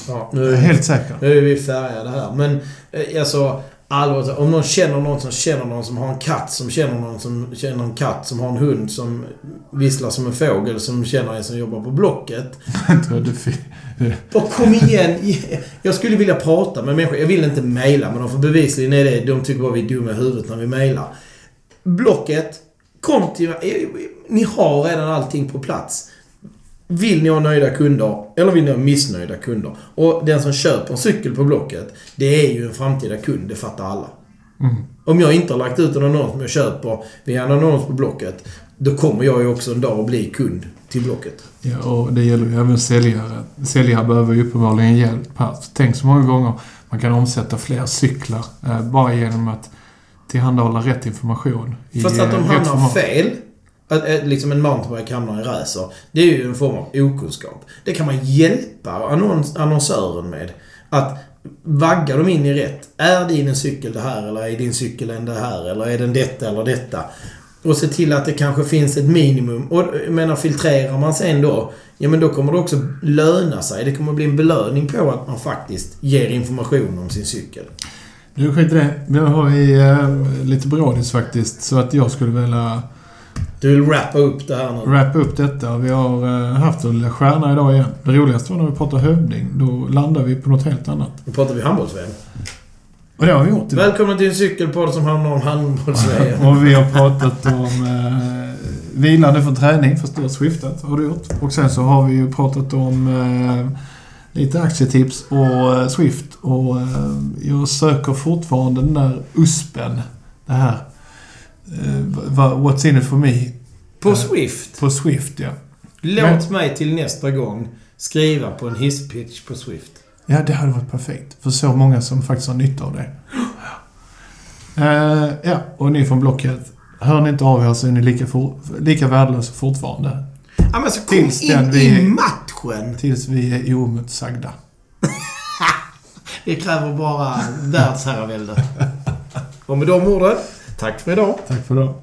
[SPEAKER 1] Ja,
[SPEAKER 2] Jag
[SPEAKER 1] nu,
[SPEAKER 2] är helt säker.
[SPEAKER 1] nu är vi färgade här. Men eh, alltså, allvarligt om någon känner någon som känner någon som har en katt som känner någon som känner en katt som har en hund som visslar som en fågel som känner en som jobbar på Blocket.
[SPEAKER 2] Jag
[SPEAKER 1] Och kom igen! Jag skulle vilja prata med människor. Jag vill inte mejla, men de får bevisligen är det. De tycker bara vi är dumma i huvudet när vi mejlar. Blocket, kom till... Ni har redan allting på plats. Vill ni ha nöjda kunder eller vill ni ha missnöjda kunder? Och den som köper en cykel på Blocket, det är ju en framtida kund. Det fattar alla.
[SPEAKER 2] Mm.
[SPEAKER 1] Om jag inte har lagt ut en annons som jag köper via en annons på Blocket, då kommer jag ju också en dag att bli kund till Blocket.
[SPEAKER 2] Ja, och det gäller ju även säljare. Säljare behöver ju uppenbarligen hjälp här. Tänk så många gånger man kan omsätta fler cyklar eh, bara genom att tillhandahålla rätt information.
[SPEAKER 1] Fast att
[SPEAKER 2] eh, rätt
[SPEAKER 1] hamnar
[SPEAKER 2] format.
[SPEAKER 1] fel. Att, att liksom en mountainbike hamnar i racer. Det är ju en form av okunskap. Det kan man hjälpa annons, annonsören med. Att vagga dem in i rätt. Är din en cykel det här eller är din cykel en det här? Eller är den detta eller detta? Och se till att det kanske finns ett minimum. Och jag menar, filtrerar man sen då, ja men då kommer det också löna sig. Det kommer bli en belöning på att man faktiskt ger information om sin cykel.
[SPEAKER 2] Du, skit i det. Nu har vi eh, lite brådis faktiskt. Så att jag skulle vilja
[SPEAKER 1] Du vill wrappa upp det här nu?
[SPEAKER 2] wrappa upp detta. Vi har eh, haft en lilla stjärna idag igen. Det roligaste var när vi pratade hövding. Då landade vi på något helt annat.
[SPEAKER 1] Nu pratar vi handbolls-VM.
[SPEAKER 2] Och det har vi gjort idag.
[SPEAKER 1] Välkomna till en cykelpodd som handlar om handbolls
[SPEAKER 2] Och vi har pratat om eh, vilande för träning, förstås skiftat har du gjort. Och sen så har vi ju pratat om eh, lite aktietips och eh, Swift. Och eh, jag söker fortfarande den där USPen. Det här. Eh, what's in it for me?
[SPEAKER 1] På Swift.
[SPEAKER 2] På Swift, ja.
[SPEAKER 1] Låt mig till nästa gång skriva på en hisspitch på Swift.
[SPEAKER 2] Ja, det hade varit perfekt. För så många som faktiskt har nytta av det. Eh, ja, och ni från Blocket. Hör ni inte av er så är ni lika, for, lika värdelösa fortfarande.
[SPEAKER 1] Ja, men så kom
[SPEAKER 2] Tills
[SPEAKER 1] in
[SPEAKER 2] vi-
[SPEAKER 1] i matchen!
[SPEAKER 2] Tills vi är oemotsagda.
[SPEAKER 1] Det kräver bara världsherraväldet. Och med de orden, tack för idag.
[SPEAKER 2] Tack för det.